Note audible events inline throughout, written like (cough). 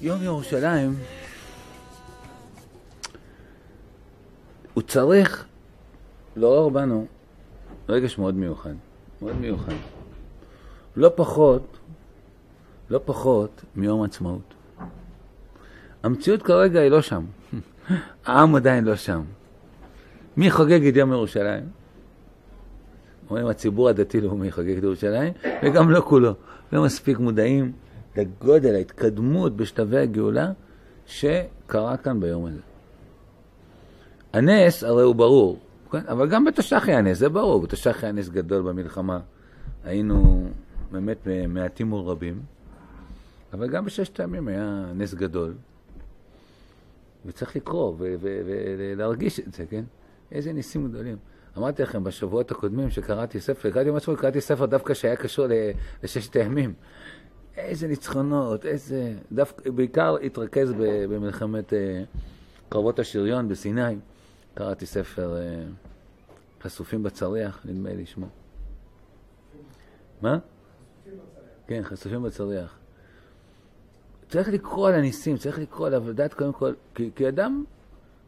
יום ירושלים, הוא צריך לעורר בנו רגש מאוד מיוחד, מאוד מיוחד. לא פחות, לא פחות מיום עצמאות. המציאות כרגע היא לא שם. (laughs) העם עדיין לא שם. מי חוגג את יום ירושלים? אומרים הציבור הדתי-לאומי חוגג את ירושלים, וגם לא כולו. לא מספיק מודעים לגודל ההתקדמות בשלבי הגאולה שקרה כאן ביום הזה. הנס הרי הוא ברור, כן? אבל גם בתש"ח היה נס, זה ברור, בתש"ח היה נס גדול במלחמה. היינו באמת מעטים מול רבים, אבל גם בששת הימים היה נס גדול. וצריך לקרוא ולהרגיש את זה, כן? איזה ניסים גדולים. אמרתי לכם בשבועות הקודמים שקראתי ספר, קראתי משהו, קראתי ספר דווקא שהיה קשור לששת הימים. איזה ניצחונות, איזה... דווקא, בעיקר התרכז במלחמת אה, קרבות השריון בסיני. קראתי ספר אה, חשופים בצריח, נדמה לי שמו. מה? כן, חשופים בצריח. צריך לקרוא על הניסים, צריך לקרוא על עבודת קודם כל, כי, כי אדם,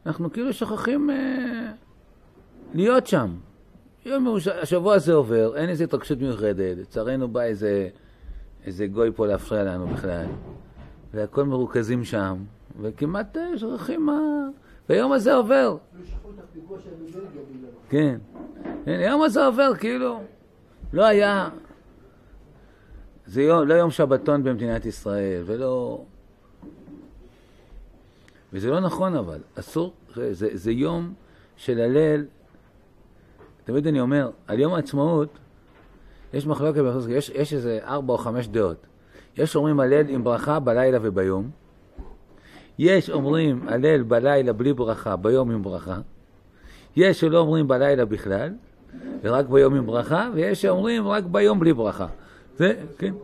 אנחנו כאילו שוכחים אה, להיות שם. יום השבוע הזה עובר, אין איזו התרגשות מיוחדת, לצערנו בא איזה, איזה גוי פה להפריע לנו בכלל, והכל מרוכזים שם, וכמעט אה, שוכחים מה... והיום הזה עובר. כן. היום הזה עובר, כאילו, לא היה... זה יום, לא יום שבתון במדינת ישראל, ולא... וזה לא נכון אבל, אסור, זה, זה יום של הלל, תמיד אני אומר, על יום העצמאות יש מחלוקת, יש, יש איזה ארבע או חמש דעות. יש אומרים הלל עם ברכה בלילה וביום, יש אומרים הלל בלילה בלי ברכה, ביום עם ברכה, יש שלא אומרים בלילה בכלל, ורק ביום עם ברכה, ויש שאומרים רק ביום בלי ברכה. זה, כן,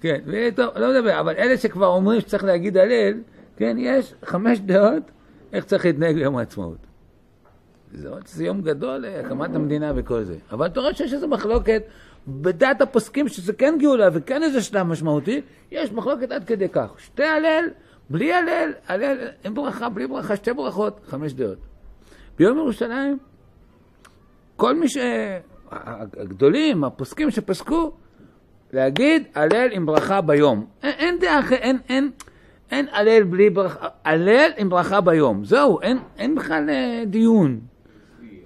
כן, וטוב, לא מדבר, אבל אלה שכבר אומרים שצריך להגיד הלל, כן, יש חמש דעות איך צריך להתנהג ביום העצמאות. זה, זה יום גדול, הקמת המדינה וכל זה. אבל אתה רואה שיש איזו מחלוקת בדעת הפוסקים שזה כן גאולה וכן איזה שלב משמעותי, יש מחלוקת עד כדי כך. שתי הלל, בלי הלל, הלל עם ברכה, בלי ברכה, שתי ברכות, חמש דעות. ביום ירושלים, כל מי ש... הגדולים, הפוסקים שפסקו, להגיד הלל עם ברכה ביום. אין, אין דעה אחרת, אין, אין, אין הלל בלי ברכה, הלל עם ברכה ביום. זהו, אין, אין בכלל אה, דיון.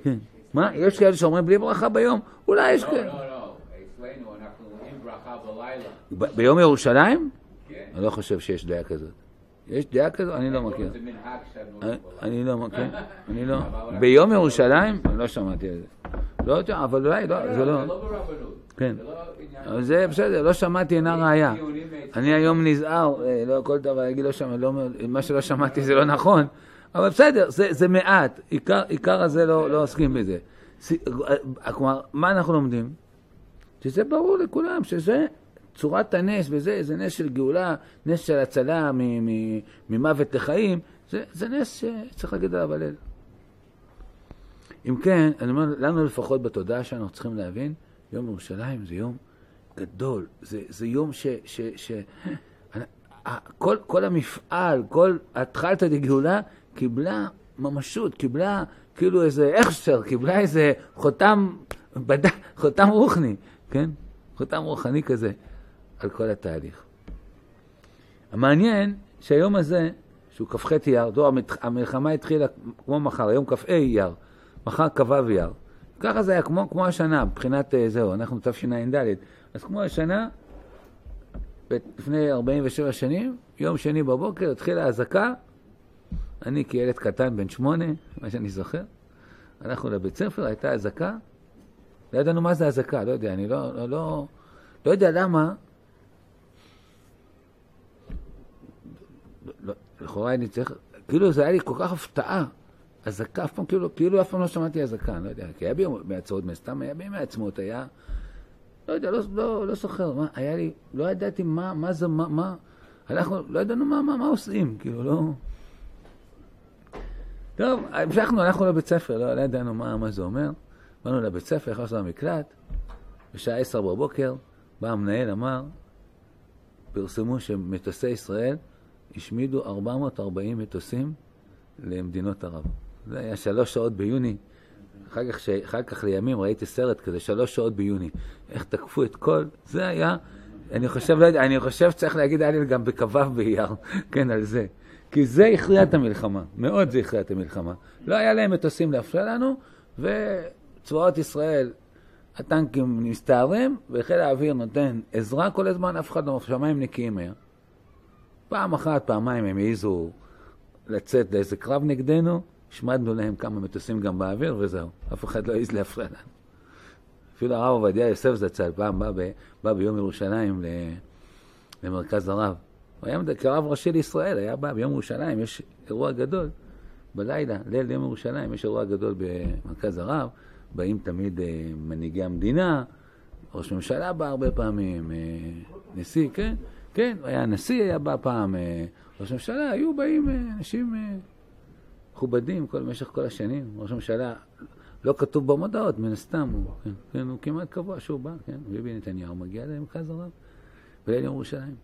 (laughs) מה, יש כאלה שאומרים בלי ברכה ביום? אולי יש לא, כאלה. לא, לא, אצלנו אנחנו עם ברכה בלילה. ב- ביום ירושלים? כן. אני לא חושב שיש דעה כזאת. יש דעה כזאת? אני לא מכיר. אני- לא מכיר. (laughs) אני לא... ביום ירושלים? אני לא שמעתי על זה. לא יודע, אבל אולי, לא, זה לא... זה לא. כן. זה לא בסדר, לא שמעתי אינה ראייה. אני היום נזהר, אה, לא כל דבר להגיד לא שמעתי, לא, מה שלא שמעתי זה לא נכון, אבל בסדר, זה, מעט, עיקר, הזה לא, לא עוסקים בזה. אה, כלומר, מה אנחנו לומדים? שזה ברור לכולם, שזה צורת הנס וזה, זה נס של גאולה, נס של הצלה ממוות לחיים, זה, זה נס שצריך להגיד עליו הלל. אם כן, אני אומר, לנו לפחות בתודעה שלנו צריכים להבין, יום ירושלים זה יום גדול, זה, זה יום ש... ש, ש כל, כל המפעל, כל התחלתא דגאולה קיבלה ממשות, קיבלה כאילו איזה הכשר, קיבלה איזה חותם. חותם רוחני, כן? חותם רוחני כזה על כל התהליך. המעניין שהיום הזה, שהוא כ"ח אייר, המלחמה התחילה כמו מחר, היום כ"ה אייר, מחר כ"ו אייר. ככה זה היה כמו, כמו השנה, מבחינת אה, זהו, אנחנו תשע"ד. אז כמו השנה, לפני 47 שנים, יום שני בבוקר התחילה האזעקה, אני כילד קטן בן שמונה, מה שאני זוכר, הלכנו לבית ספר, הייתה אזעקה, לא ידענו מה זה אזעקה, לא יודע, אני לא, לא, לא, לא יודע למה, לא, לכאורה אני צריך, כאילו זה היה לי כל כך הפתעה, אזעקה, אף פעם כאילו, כאילו אף פעם לא שמעתי אזעקה, אני לא יודע, כי היה ביום בעצמאות, סתם היה בימי העצמאות, היה, לא יודע, לא, לא, לא זוכר, מה, היה לי, לא ידעתי מה, מה זה, מה, מה, אנחנו, לא ידענו מה, מה, מה עושים, כאילו, לא... טוב, המשכנו, הלכנו לבית ספר, לא, לא ידענו מה, מה זה אומר. באנו לבית ספר, נכנסנו למקלט, בשעה עשר בבוקר, בא המנהל, אמר, פרסמו שמטוסי ישראל השמידו 440 מטוסים למדינות ערב. זה היה שלוש שעות ביוני. אחר כך, ש... אחר כך לימים ראיתי סרט כזה, שלוש שעות ביוני. איך תקפו את כל... זה היה... אני חושב, לא יודע, אני חושב שצריך להגיד היה לי גם בכ"ו באייר, (laughs) כן, על זה. כי זה הכריע את המלחמה, מאוד זה הכריע את המלחמה. לא היה להם מטוסים להפריע לנו, וצבאות ישראל, הטנקים מסתערים, וחיל האוויר נותן עזרה כל הזמן, אף אחד לא, שמיים נקיים היה. פעם אחת, פעמיים הם העזו לצאת לאיזה קרב נגדנו, השמדנו להם כמה מטוסים גם באוויר, וזהו. אף אחד לא העז להפריע לנו. אפילו הרב עובדיה יוסף זצ"ל פעם בא, ב, בא ביום ירושלים למרכז הרב. הוא היה כרב ראשי לישראל, היה בא ביום ירושלים, יש אירוע גדול, בלילה, ליל יום ירושלים, יש אירוע גדול במרכז הרב, באים תמיד אה, מנהיגי המדינה, ראש ממשלה בא הרבה פעמים, אה, נשיא, כן, כן, היה נשיא, היה בא פעם, אה, ראש ממשלה, היו באים אה, אנשים אה, מכובדים כל, במשך כל השנים. ראש הממשלה, לא כתוב במודעות, מן הסתם, הוא, כן, כן, הוא כמעט קבוע שהוא בא, כן, ביבי נתניהו מגיע למרכז הרב, בליל ירושלים.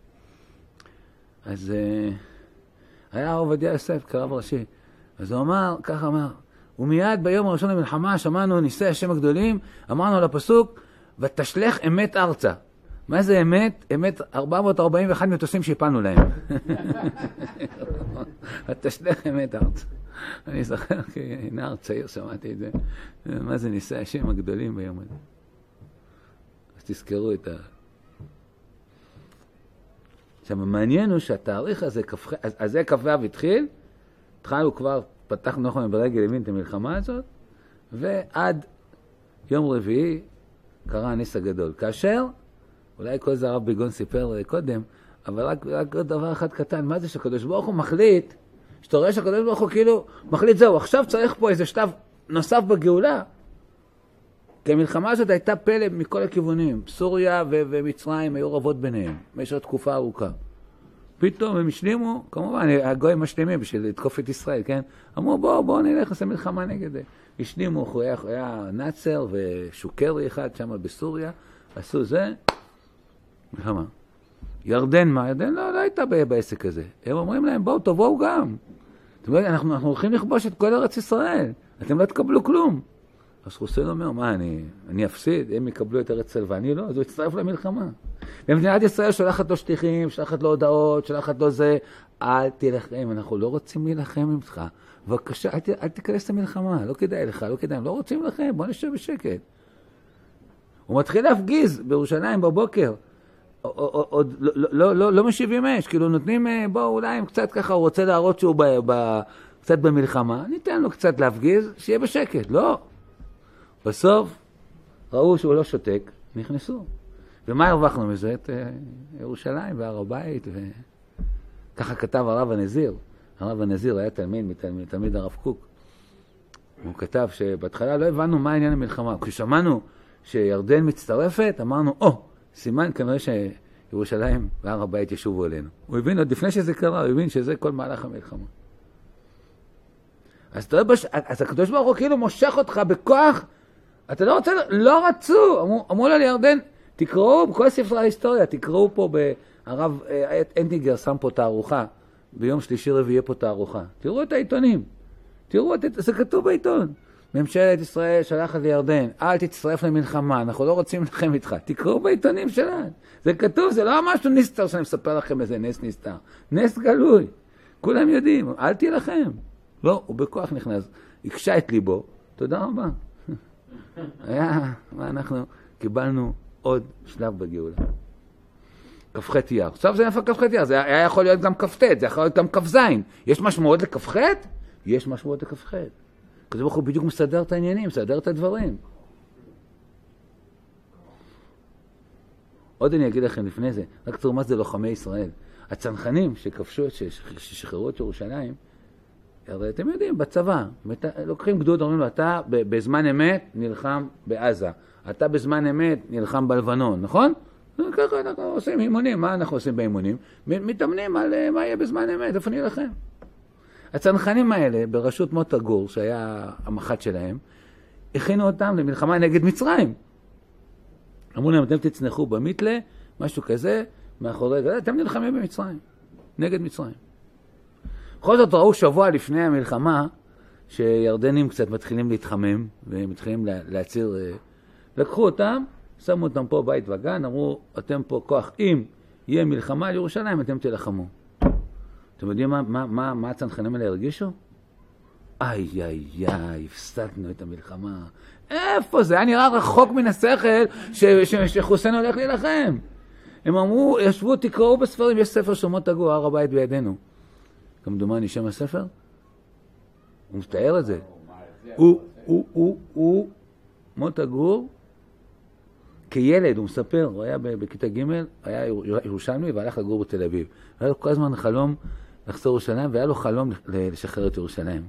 אז היה הרב עובדיה יוסף כרב ראשי, אז הוא אמר, ככה אמר, ומיד ביום הראשון למלחמה שמענו ניסי השם הגדולים, אמרנו על הפסוק, ותשלך אמת ארצה. מה זה אמת? אמת 441 מטוסים שהפלנו להם. (laughs) ותשלך אמת ארצה. אני זוכר כנער צעיר שמעתי את זה. מה זה ניסי השם הגדולים ביום הזה. אז תזכרו את ה... עכשיו, המעניין הוא שהתאריך הזה, כ"ח, אז זה כ"ו התחיל, התחלנו כבר, פתחנו נכון ברגל ימין את המלחמה הזאת, ועד יום רביעי קרה הניס הגדול. כאשר, אולי כל זה הרב ביגון סיפר קודם, אבל רק, רק עוד דבר אחד קטן, מה זה שהקדוש ברוך הוא מחליט, שאתה רואה שהקדוש ברוך הוא כאילו מחליט, זהו, עכשיו צריך פה איזה שלב נוסף בגאולה, כי המלחמה הזאת הייתה פלא מכל הכיוונים. סוריה ו- ומצרים היו רבות ביניהם במשך תקופה ארוכה. פתאום הם השלימו, כמובן, הגויים משלימים בשביל לתקוף את ישראל, כן? אמרו, בואו, בואו נלך, נעשה מלחמה נגד זה. השלימו, היה, היה נאצר ושוקרי אחד שם בסוריה, עשו זה, מלחמה. ירדן, מה? ירדן לא, לא הייתה בעסק הזה. הם אומרים להם, בואו, תבואו גם. אתם יודעים, אנחנו, אנחנו הולכים לכבוש את כל ארץ ישראל, אתם לא תקבלו כלום. אז חוסיין אומר, מה, אני, אני אפסיד? הם יקבלו את ארץ צל ואני לא? אז הוא יצטרף למלחמה. ומדינת ישראל שולחת לו שליחים, שולחת לו הודעות, שולחת לו זה, אל תילחם, אנחנו לא רוצים להילחם ממך. בבקשה, אל, אל תיכנס למלחמה, לא כדאי לך, לא כדאי, לא רוצים להילחם, בוא נשב בשקט. הוא מתחיל להפגיז בירושלים בבוקר. עוד לא, לא, לא, לא משיבים אש, כאילו נותנים, בואו אולי הם קצת ככה, הוא רוצה להראות שהוא ב, ב, קצת במלחמה, ניתן לו קצת להפגיז, שיהיה בשקט. לא, בסוף ראו שהוא לא שותק, נכנסו. ומה הרווחנו מזה? את uh, ירושלים והר הבית, וככה כתב הרב הנזיר. הרב הנזיר היה תלמיד מתלמיד, תלמיד הרב קוק. הוא כתב שבהתחלה לא הבנו מה עניין המלחמה. כששמענו שירדן מצטרפת, אמרנו, או, oh, סימן כנראה שירושלים והר הבית ישובו אלינו. הוא הבין עוד לפני שזה קרה, הוא הבין שזה כל מהלך המלחמה. אז, בש... אז הקדוש ברוך הוא כאילו מושך אותך בכוח אתה לא רוצה, לא רצו, אמרו, אמרו לה לירדן, תקראו בכל ספרי ההיסטוריה, תקראו פה, הרב אה, אנטיגר שם פה תערוכה, ביום שלישי רביעי פה תערוכה. תראו את העיתונים, תראו, את, זה כתוב בעיתון. ממשלת ישראל שלחת לירדן, אל תצטרף למלחמה, אנחנו לא רוצים להילחם איתך. תקראו בעיתונים שלנו. זה כתוב, זה לא משהו נסתר שאני מספר לכם איזה נס נסתר. נס גלוי. כולם יודעים, אל תילחם. לא, הוא בכוח נכנס, הקשה את ליבו, תודה רבה. (laughs) היה, מה אנחנו קיבלנו עוד שלב בגאולה. כ"ח אייר. עכשיו זה איפה כ"ח אייר, זה היה יכול להיות גם כ"ט, זה יכול להיות גם כ"ז. יש משמעות לכ"ח? יש משמעות לכ"ח. הקדוש ברוך הוא בדיוק מסדר את העניינים, מסדר את הדברים. עוד אני אגיד לכם לפני זה, רק תראו מה זה לוחמי ישראל. הצנחנים שכבשו, ששחררו את ירושלים, הרי אתם יודעים, בצבא, לוקחים גדוד, אומרים לו, אתה בזמן אמת נלחם בעזה, אתה בזמן אמת נלחם בלבנון, נכון? ככה אנחנו עושים אימונים, מה אנחנו עושים באימונים? מתאמנים על אה, מה יהיה בזמן אמת, איפה נילחם. הצנחנים האלה, בראשות מוטה גור, שהיה המח"ט שלהם, הכינו אותם למלחמה נגד מצרים. אמרו להם, אתם תצנחו במיתלה, משהו כזה, מאחורי זה, אתם נלחמים במצרים, נגד מצרים. בכל זאת ראו שבוע לפני המלחמה שירדנים קצת מתחילים להתחמם ומתחילים לה- להצהיר... אה, לקחו אותם, שמו אותם פה בית וגן, אמרו, אתם פה כוח, אם יהיה מלחמה על ירושלים, אתם תילחמו. אתם יודעים מה, מה, מה, מה הצנחנים האלה הרגישו? איי, איי, איי, הפסדנו את המלחמה. איפה זה? היה נראה רחוק מן השכל ש- ש- שחוסיין הולך להילחם. הם אמרו, ישבו, תקראו בספרים, יש ספר של מות הגור, הר הבית בידינו. כמדומני שם הספר? הוא מתאר את זה. הוא, הוא, הוא, הוא, מוטה גור, כילד, הוא מספר, הוא היה בכיתה ג', היה ירו- ירושלמי והלך לגור בתל אביב. היה לו כל הזמן חלום לחזור לירושלים, והיה לו חלום לשחרר את ירושלים.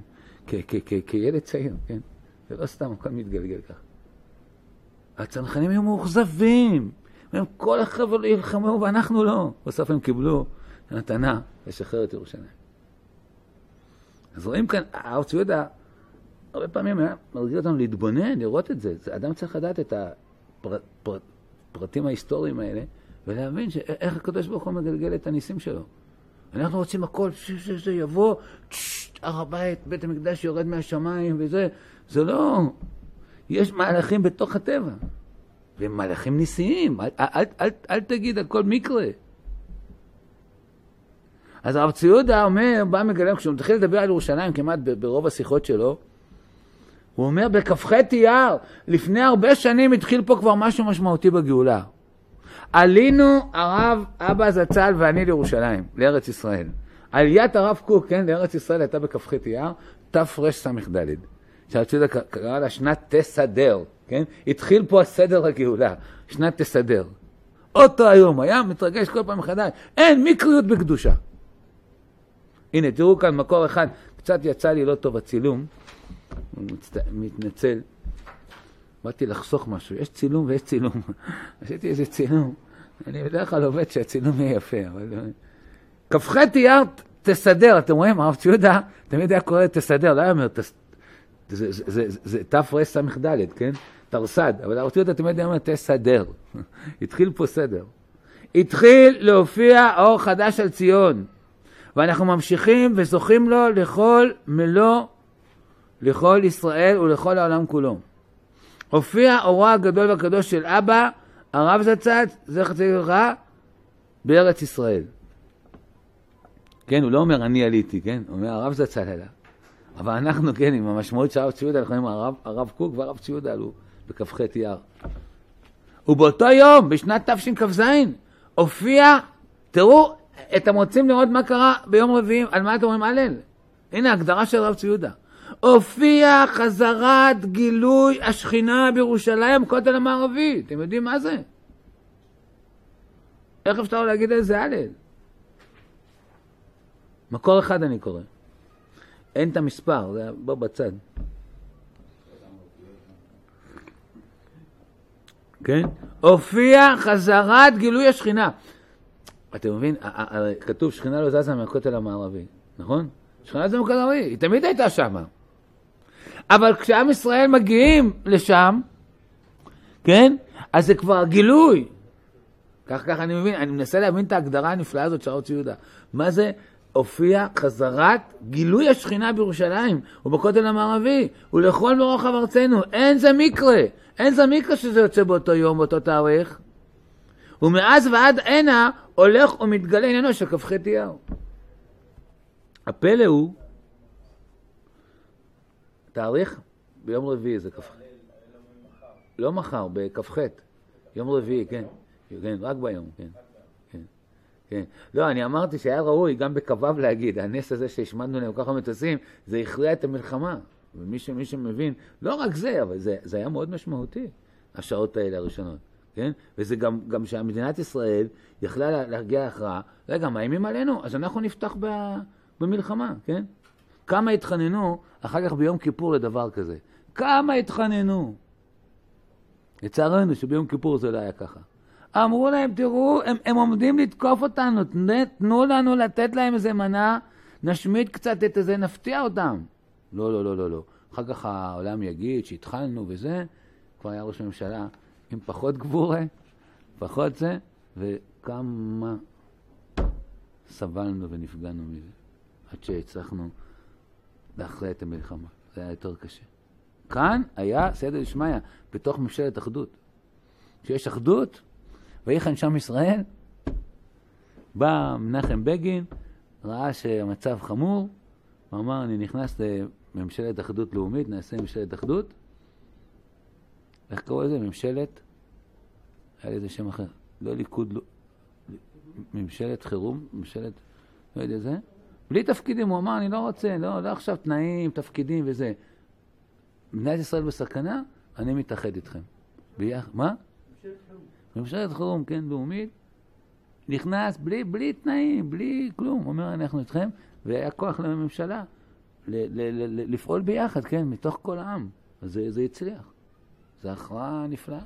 כילד צעיר, כן? זה לא סתם, הכל מתגלגל ככה. הצנחנים היו מאוכזבים. הם כל החבר'ה נלחמו ואנחנו לא. בסוף הם קיבלו מתנה לשחרר את ירושלים. אז רואים כאן, הרב צבי יהודה הרבה פעמים היה מרגיל אותנו להתבונן, לראות את זה. אדם צריך לדעת את הפרטים ההיסטוריים האלה, ולהבין איך הקדוש ברוך הוא מגלגל את הניסים שלו. אנחנו רוצים הכל, שזה יבוא, הר הבית, בית המקדש יורד מהשמיים וזה, זה לא. יש מהלכים בתוך הטבע, והם מהלכים ניסיים, אל, אל, אל, אל, תגיד הכל מקרה. אז הרב צבי יהודה אומר, בא מגלם, כשהוא מתחיל לדבר על ירושלים כמעט ברוב השיחות שלו, הוא אומר בכ"ח אייר, לפני הרבה שנים התחיל פה כבר משהו משמעותי בגאולה. עלינו הרב אבא זצ"ל ואני לירושלים, לארץ ישראל. עליית הרב קוק, כן, לארץ ישראל הייתה בכ"ח אייר, תרס"ד. שהרב ציודה קרא לה שנת תסדר, כן? התחיל פה הסדר הגאולה, שנת תסדר. אותו היום, היה מתרגש כל פעם מחדש. אין מקריות בקדושה. הנה, תראו כאן מקור אחד, קצת יצא לי לא טוב הצילום, מצט... מתנצל. באתי לחסוך משהו, יש צילום ויש צילום. (laughs) עשיתי איזה צילום, אני בדרך כלל עובד שהצילום יהיה יפה, אבל... כ"ח אייר תסדר, אתם רואים, הרב ציודה תמיד היה קורא תסדר, לא היה אומר, תס... זה, זה, זה, זה תרס"ד, כן? תרס"ד, אבל הרב ציודה תמיד היה אומר תסדר. (laughs) התחיל פה סדר. התחיל להופיע אור חדש על ציון, ואנחנו ממשיכים וזוכים לו לכל מלוא, לכל ישראל ולכל העולם כולו. הופיע אורו הגדול והקדוש של אבא, הרב זצ"ל, זכר צדיק לברכה, בארץ ישראל. כן, הוא לא אומר אני עליתי, כן? הוא אומר הרב זצ"ל עלה. אבל אנחנו, כן, עם המשמעות של הרב ציודה, אנחנו אומרים הרב, הרב קוק והרב ציודה עלו בכ"ח אייר. ובאותו יום, בשנת תשכ"ז, הופיע, תראו, אתם רוצים לראות מה קרה ביום רביעי, על מה אתם אומרים הלל? הנה ההגדרה של הרב ציודה. הופיע חזרת גילוי השכינה בירושלים, בכותל המערבי. אתם יודעים מה זה? איך אפשר להגיד על זה הלל? מקור אחד אני קורא. אין את המספר, זה בוא בצד. כן? הופיע חזרת גילוי השכינה. אתה מבין? הרי כתוב שכינה לא זזה מהכותל המערבי, נכון? שכינה זה מהכותל המערבי, היא תמיד הייתה שמה. אבל כשעם ישראל מגיעים לשם, כן? אז זה כבר גילוי. כך ככה אני מבין, אני מנסה להבין את ההגדרה הנפלאה הזאת של צבי יהודה. מה זה הופיע חזרת גילוי השכינה בירושלים ובכותל המערבי ולכל ברוחב ארצנו. אין זה מקרה, אין זה מקרה שזה יוצא באותו יום, באותו תאריך. ומאז ועד הנה הולך ומתגלה עניינו של כ"ח אייר. הפלא הוא, תאריך ביום רביעי זה כ"ח. לא מחר, בכ"ח. יום רביעי, כן. כן, רק ביום, כן. כן. כן. לא, אני אמרתי שהיה ראוי גם בכ"ו להגיד, הנס הזה שהשמדנו להם כל כך מטוסים, זה הכריע את המלחמה. ומי ש, שמבין, לא רק זה, אבל זה, זה היה מאוד משמעותי, השעות האלה הראשונות, כן? וזה גם, גם שמדינת ישראל יכלה להגיע להכרעה, רגע, מאיימים עלינו, אז אנחנו נפתח ב, במלחמה, כן? כמה התחננו אחר כך ביום כיפור לדבר כזה. כמה התחננו. לצערנו שביום כיפור זה לא היה ככה. אמרו להם, תראו, הם, הם עומדים לתקוף אותנו, תנו לנו לתת להם איזה מנה, נשמיד קצת את זה, נפתיע אותם. לא, לא, לא, לא, לא. אחר כך העולם יגיד שהתחלנו וזה, כבר היה ראש ממשלה עם פחות גבורה, פחות זה, וכמה סבלנו ונפגענו מזה. עד שהצלחנו להכריע את המלחמה. זה היה יותר קשה. כאן היה סייעתא דשמיא, בתוך ממשלת אחדות. כשיש אחדות, ויחן שם ישראל, בא מנחם בגין, ראה שהמצב חמור, הוא אמר, אני נכנס לממשלת אחדות לאומית, נעשה ממשלת אחדות. איך קראו לזה? ממשלת, היה לזה שם אחר, לא ליכוד, לא, ממשלת חירום, ממשלת, לא יודע זה, בלי תפקידים, הוא אמר, אני לא רוצה, לא, לא עכשיו תנאים, תפקידים וזה. מדינת ישראל בסכנה, אני מתאחד איתכם. ביח... מה? ממשלת חירום, כן, לאומית. נכנס בלי, בלי תנאים, בלי כלום. אומר, אנחנו איתכם, והיה כוח לממשלה ל- ל- ל- לפעול ביחד, כן, מתוך כל העם. אז זה, זה הצליח. זו הכרעה נפלאה.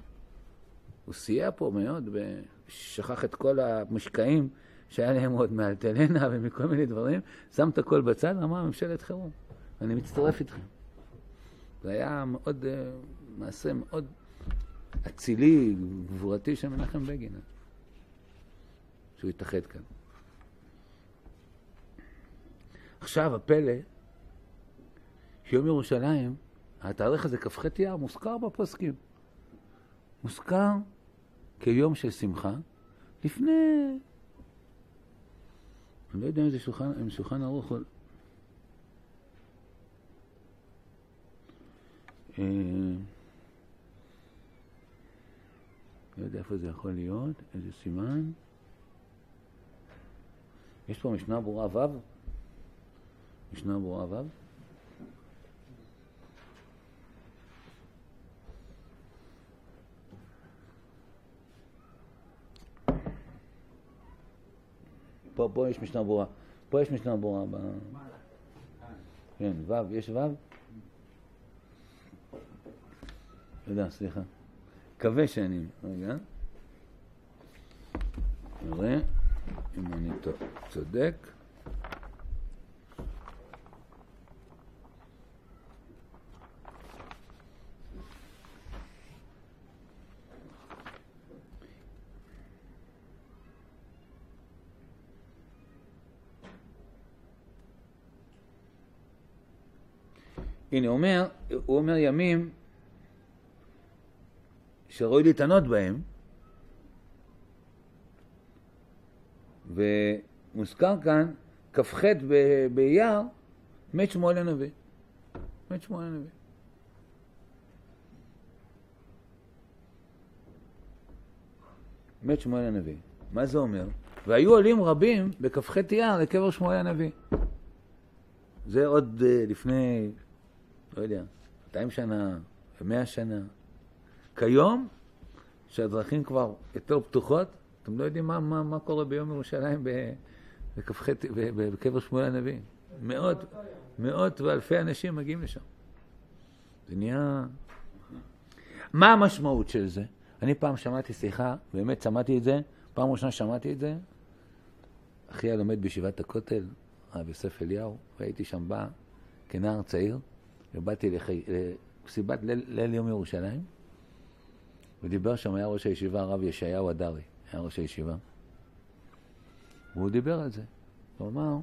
הוא סייע פה מאוד, ושכח את כל המשקעים שהיה להם עוד מאלטלנה ומכל מיני דברים, שם את הכל בצד, אמר ממשלת חירום. אני מצטרף איתכם. זה היה מאוד, אה, מעשה מאוד אצילי, גבורתי של מנחם בגין, שהוא התאחד כאן. עכשיו הפלא, שיום ירושלים, התאריך הזה, כ"ח אייר, מוזכר בפוסקים. מוזכר כיום של שמחה, לפני... אני לא יודע אם זה שולחן, אם שולחן ערוך או... אה, לא יודע איפה זה יכול להיות, איזה סימן. יש פה משנה ברורה ו'? משנה ברורה ו'? פה, פה יש משנה ברורה. פה יש משנה ברורה. ב... כן, ו', יש ו'? תודה, סליחה. מקווה שאני... רגע. נראה אם אני. צודק. הנה, הוא אומר, הוא אומר ימים שראוי להתענות בהם, ומוזכר כאן, כ"ח באייר, מת שמואל הנביא. מת שמואל הנביא. מת שמואל הנביא. מה זה אומר? והיו עולים רבים בכ"ח אייר לקבר שמואל הנביא. זה עוד uh, לפני, לא יודע, 200 שנה, 100 שנה. כיום, שהדרכים כבר יותר פתוחות, אתם לא יודעים מה, מה, מה קורה ביום ירושלים בכ"ח, בקבר שמואל הנביא. מאות, מאות ואלפי אנשים מגיעים לשם. זה נהיה... מה המשמעות של זה? אני פעם שמעתי שיחה, באמת שמעתי את זה, פעם ראשונה שמעתי את זה, אחי היה לומד בישיבת הכותל, הרב יוסף אליהו, והייתי שם בא כנער צעיר, ובאתי למסיבת ליל, ליל יום ירושלים, ודיבר שם, היה ראש הישיבה הרב ישעיהו הדרי, היה ראש הישיבה. והוא דיבר על זה. הוא אמר,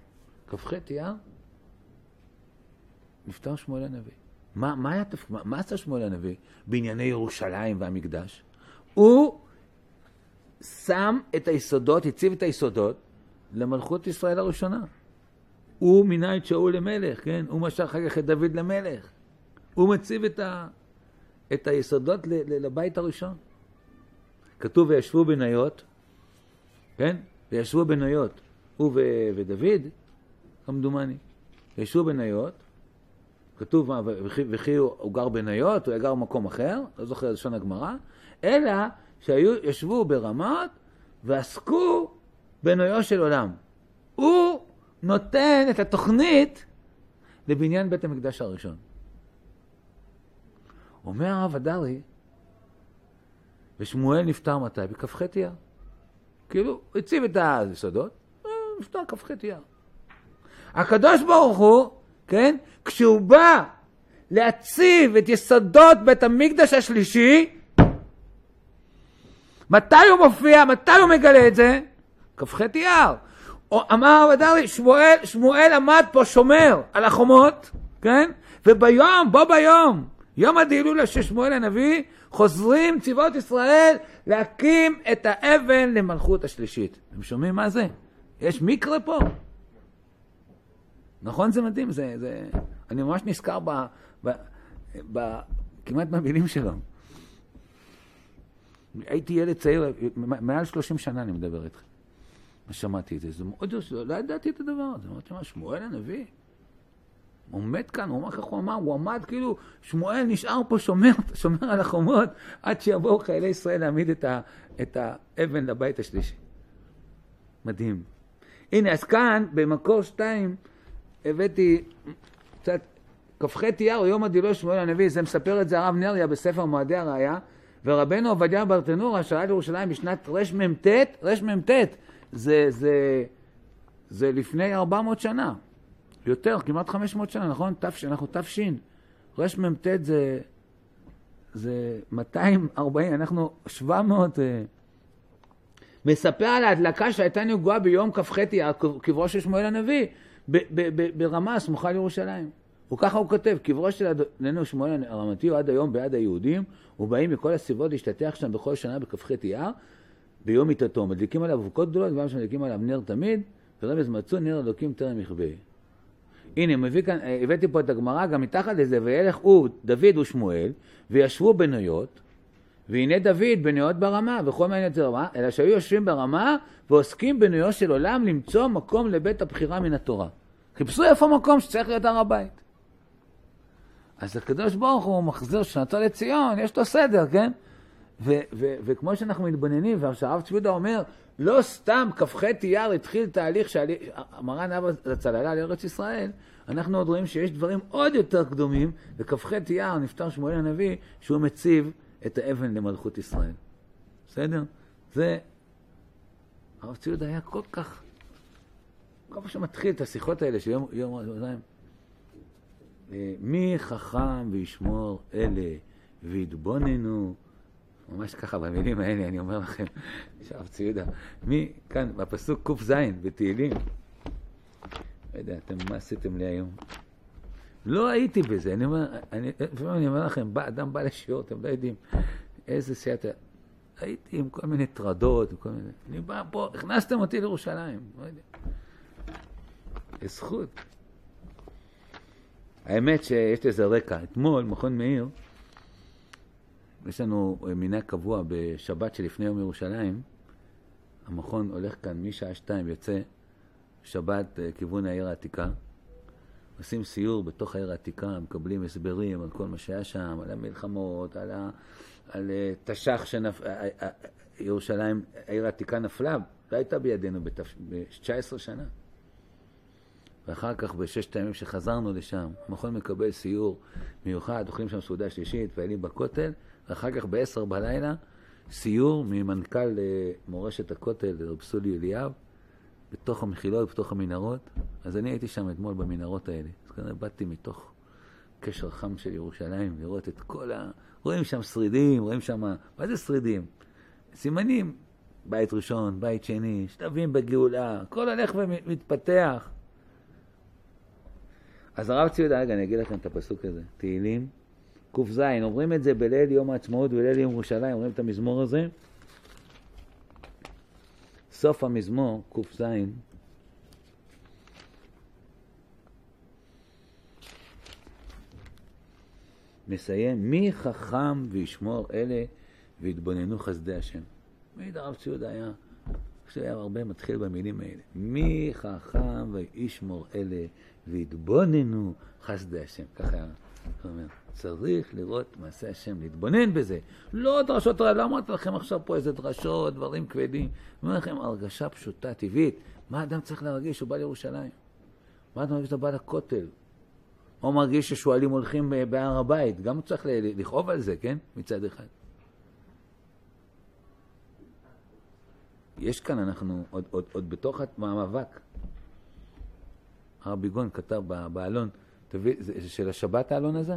כ"ח אייר, נפטר שמואל הנביא. מה, מה, היה, מה, מה עשה שמואל הנביא בענייני ירושלים והמקדש? הוא שם את היסודות, הציב את היסודות למלכות ישראל הראשונה. הוא מינה את שאול למלך, כן? הוא משך אחר כך את דוד למלך. הוא מציב את, ה, את היסודות לבית הראשון. כתוב וישבו בניות, כן? וישבו בניות, הוא ו, ודוד, כמדומני. וישבו בניות, כתוב וכי הוא, הוא גר בניות, הוא גר במקום אחר, לא זוכר לשון הגמרא, אלא שישבו ברמות ועסקו בנויו של עולם. הוא נותן את התוכנית לבניין בית המקדש הראשון. אומר הרב הדרי, ושמואל נפטר מתי? בכ"ח אייר. כאילו, הציב את היסודות, אה, נפטר כ"ח אייר. הקדוש ברוך הוא, כן, כשהוא בא להציב את יסודות בית המקדש השלישי, מתי הוא מופיע? מתי הוא מגלה את זה? כ"ח אייר. אמר הרב הדרי, שמואל, שמואל עמד פה שומר על החומות, כן? וביום, בו ביום, יום הדילולה של שמואל הנביא, חוזרים צבאות ישראל להקים את האבן למלכות השלישית. אתם שומעים מה זה? יש מקרה פה. נכון זה מדהים, זה, זה... אני ממש נזכר ב... ב... ב... כמעט במילים שלו. הייתי ילד צעיר, מעל 30 שנה אני מדבר איתך. ושמעתי את זה, זה מאוד, לא ידעתי את הדבר הזה. אמרתי, מה, שמואל הנביא? הוא עומד כאן, הוא אמר ככה, הוא אמר, הוא עמד כאילו, שמואל נשאר פה שומר, שומר על החומות, עד שיבואו חיילי ישראל להעמיד את, ה, את האבן לבית השלישי. מדהים. הנה, אז כאן, במקור שתיים, הבאתי קצת, כ"ח אייר, יום הדילו שמואל הנביא, זה מספר את זה הרב נריה בספר מועדי הראייה, ורבנו עובדיה ברטנורה שעלה לירושלים בשנת רמ"ט, רמ"ט, זה, זה, זה לפני 400 שנה, יותר, כמעט 500 שנה, נכון? תש, אנחנו תש. רמ"ט זה, זה 240, אנחנו 700... אה, מספר על ההדלקה שהייתה נגועה ביום כ"ח קברו של שמואל הנביא, ברמה סמוכה לירושלים. וככה הוא כותב, קברו של אדוננו שמואל הרמתי הוא עד היום בעד היהודים, ובאים מכל הסביבות להשתטח שם בכל שנה בכ"ח אייר, ביום מיתתו. מדליקים עליו אבוקות גדולות, וגם שמדליקים עליו נר תמיד, ורמז מצאו נר אלוקים טרם יכבה. הנה, מביא כאן, אה, הבאתי פה את הגמרא, גם מתחת לזה, וילך הוא, דוד ושמואל, וישבו בנויות, והנה דוד בנויות ברמה, וכל מיני יותר רמה, אלא שהיו יושבים ברמה ועוסקים בנויו של עולם למצוא מקום לבית הבחירה מן התורה. חיפשו איפה מקום שצריך להיות הר הבית. אז הקדוש ברוך הוא מחזיר שנתו לציון, יש לו סדר, כן? ו- ו- וכמו שאנחנו מתבוננים, והרב צבי אומר, לא סתם כ"ח אייר התחיל תהליך שמרן אבא הצללה לארץ ישראל, אנחנו עוד רואים שיש דברים עוד יותר קדומים, וכ"ח אייר נפטר שמואל הנביא, שהוא מציב את האבן למלכות ישראל. בסדר? זה... הרב ציוד היה כל כך... כל פעם שמתחיל את השיחות האלה של יום יום יום אה, מי חכם וישמור אלה ויתבוננו, ממש ככה במילים האלה, אני אומר לכם, הרב ציודה, מי, כאן, בפסוק ק"ז, בתהילים, לא יודע, אתם, מה עשיתם לי היום? לא הייתי בזה, אני אומר, אני, אני אומר לכם, בא, אדם בא לשיעור, אתם לא יודעים איזה סייעתא. הייתי עם כל מיני טרדות, כל מיני... אני בא פה, הכנסתם אותי לירושלים, לא יודע. זכות. האמת שיש לזה רקע. אתמול, מכון מאיר, יש לנו מנהג קבוע בשבת שלפני יום ירושלים, המכון הולך כאן משעה שתיים, יוצא שבת אה, כיוון העיר העתיקה. עושים סיור בתוך העיר העתיקה, מקבלים הסברים על כל מה שהיה שם, על המלחמות, על, ה, על אה, תש"ח שירושלים, העיר העתיקה נפלה, לא הייתה בידינו ב-19 שנה. ואחר כך בששת הימים שחזרנו לשם, המכון מקבל סיור מיוחד, אוכלים שם סעודה שלישית, פעילים בכותל, ואחר כך בעשר בלילה, סיור ממנכ"ל אה, מורשת הכותל, רב סולי אליאב, בתוך המחילות, בתוך המנהרות. אז אני הייתי שם אתמול במנהרות האלה. אז כנראה באתי מתוך קשר חם של ירושלים, לראות את כל ה... רואים שם שרידים, רואים שם... מה זה שרידים? סימנים. בית ראשון, בית שני, שלבים בגאולה, הכל הולך ומתפתח. אז הרב ציודה, רגע, אני אגיד לכם את הפסוק הזה. תהילים, ק"ז, אומרים את זה בליל יום העצמאות וליל יום ירושלים, אומרים את המזמור הזה. סוף המזמור, ק"ז, מסיים, מי חכם וישמור אלה ויתבוננו חסדי השם. מעיד הרב ציודה היה, היה הרבה מתחיל במילים האלה. מי חכם וישמור אלה ויתבוננו חסדי השם. ככה היה אומר. צריך לראות מעשה השם, להתבונן בזה. לא דרשות רע, לא אמרתי לכם עכשיו פה איזה דרשות, דברים כבדים. אני אומר לכם, הרגשה פשוטה, טבעית. מה אדם צריך להרגיש כשהוא בא לירושלים? מה אדם מרגיש כשהוא בא לכותל? או מרגיש ששועלים הולכים בהר הבית? גם הוא צריך לכאוב על זה, כן? מצד אחד. יש כאן, אנחנו עוד, עוד, עוד בתוך המאבק. הרב ביגון כתב בעלון, תביא, של השבת העלון הזה?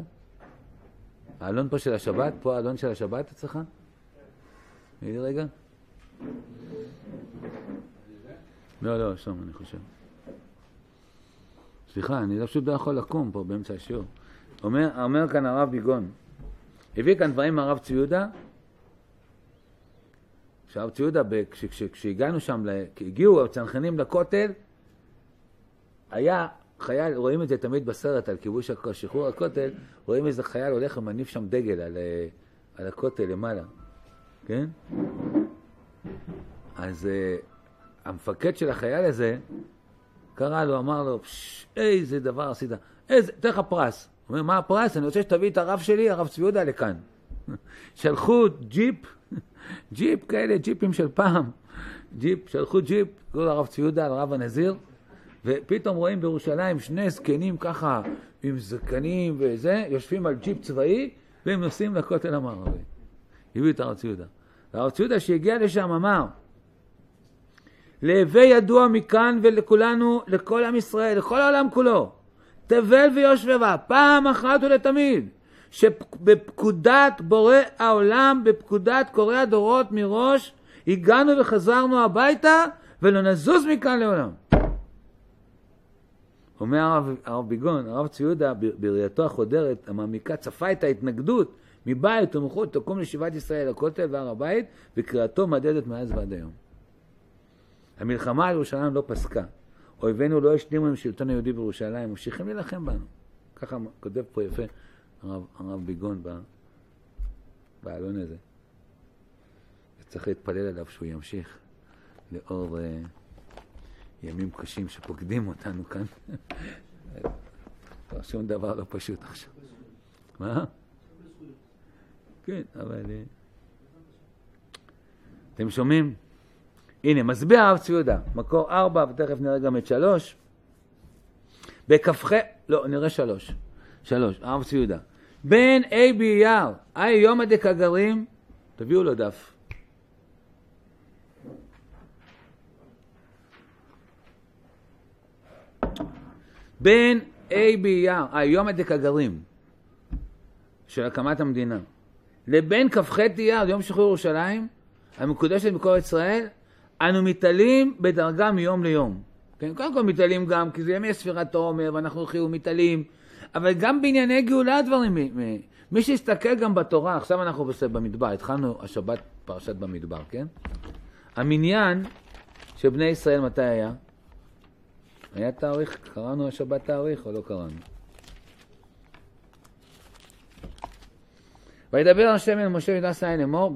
האלון פה של השבת? פה האלון של השבת אצלך? לי רגע. לא, לא, שם אני חושב. סליחה, אני לא- פשוט לא יכול לקום פה באמצע השיעור. אומר, אומר כאן הרב ביגון, הביא כאן דברים מהרב צבי יהודה, שהרב צבי יהודה, כשהגענו שם, כשהגיעו הצנחנים לכותל, היה חייל, רואים את זה תמיד בסרט על כיבוש שחרור הכותל, רואים איזה חייל הולך ומניף שם דגל על, אה, על הכותל למעלה, כן? אז uh, המפקד של החייל הזה קרא לו, אמר לו, "פש, איזה דבר עשית, איזה, אתן לך פרס. הוא אומר, מה הפרס? אני רוצה שתביא את הרב שלי, הרב צבי יהודה, לכאן. (laughs) שלחו ג'יפ, ג'יפ כאלה, ג'יפים של פעם, ג'יפ, שלחו ג'יפ, קראו לו הרב צבי יהודה, הרב הנזיר, ופתאום רואים בירושלים שני זקנים ככה, עם זקנים וזה, יושבים על ג'יפ צבאי, והם נוסעים לכותל המערבי. הביאו את הרב צבי יהודה. והרב צבי יהודה שהגיע לשם אמר, להווי ידוע מכאן ולכולנו, לכל עם ישראל, לכל העולם כולו, תבל ויושבבה, פעם אחת ולתמיד, שבפקודת בורא העולם, בפקודת קורא הדורות מראש, הגענו וחזרנו הביתה ולא נזוז מכאן לעולם. אומר הרב, הרב ביגון, הרב צבי יהודה, בראייתו החודרת, המעמיקה, צפה את ההתנגדות מבית ומחוץ, תקום לשיבת ישראל לכותל והר הבית, וקריאתו מהדהדת מאז ועד היום. המלחמה על ירושלים לא פסקה. אויבינו לא השלימו עם שלטון היהודי בירושלים, ממשיכים להילחם בנו. ככה כותב פה יפה הרב, הרב ביגון בעלון הזה. וצריך להתפלל עליו שהוא ימשיך לאור uh, ימים קשים שפוקדים אותנו כאן. לא, שום דבר לא פשוט עכשיו. מה? כן, אבל... אה, אתם שומעים? הנה, מסביר הרב צבי יהודה, מקור ארבע, ותכף נראה גם את שלוש. בכ"ח, לא, נראה שלוש. שלוש, הרב צבי יהודה. בין ה' באייר, אי יומא דקגרים, תביאו לו דף. בין ה' באייר, אי יומא דקגרים, של הקמת המדינה, לבין כ"ח אייר, יום שחרור ירושלים, המקודשת בכל ישראל, אנו מתעלים בדרגה מיום ליום. כן, קודם כל מתעלים גם, כי זה ימי ספירת העומר, ואנחנו הולכים ומתעלים, אבל גם בענייני גאולה הדברים. מ- מי שיסתכל גם בתורה, עכשיו אנחנו במדבר, התחלנו השבת פרשת במדבר, כן? המניין של בני ישראל מתי היה? היה תאריך, קראנו השבת תאריך או לא קראנו? וידבר השם אל משה וידע סיין לאמור,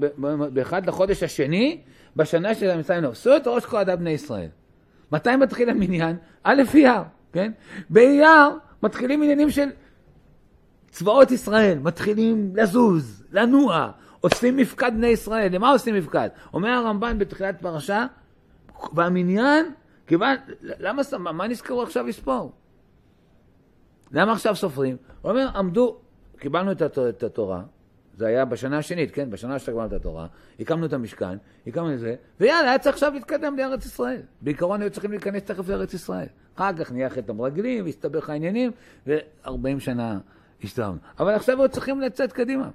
באחד לחודש השני, בשנה של המצרים שאו את ראש עדת בני ישראל. מתי מתחיל המניין? א' אייר, כן? באייר מתחילים עניינים של צבאות ישראל, מתחילים לזוז, לנוע, עושים מפקד בני ישראל. למה עושים מפקד? אומר הרמב"ן בתחילת פרשה, במניין, כיוון, למה, מה מה נזכרו עכשיו לספור? למה עכשיו סופרים? הוא אומר, עמדו, קיבלנו את, הת- את התורה, זה היה בשנה השנית, כן? בשנה שאתה קיבלנו את התורה, הקמנו את המשכן, הקמנו את זה, ויאללה, היה צריך עכשיו להתקדם לארץ ישראל. בעיקרון היו צריכים להיכנס תכף לארץ ישראל. אחר כך נהיה חטא המרגלים, והסתבך העניינים, ו-40 שנה הסתדרנו. אבל עכשיו היו צריכים לצאת קדימה.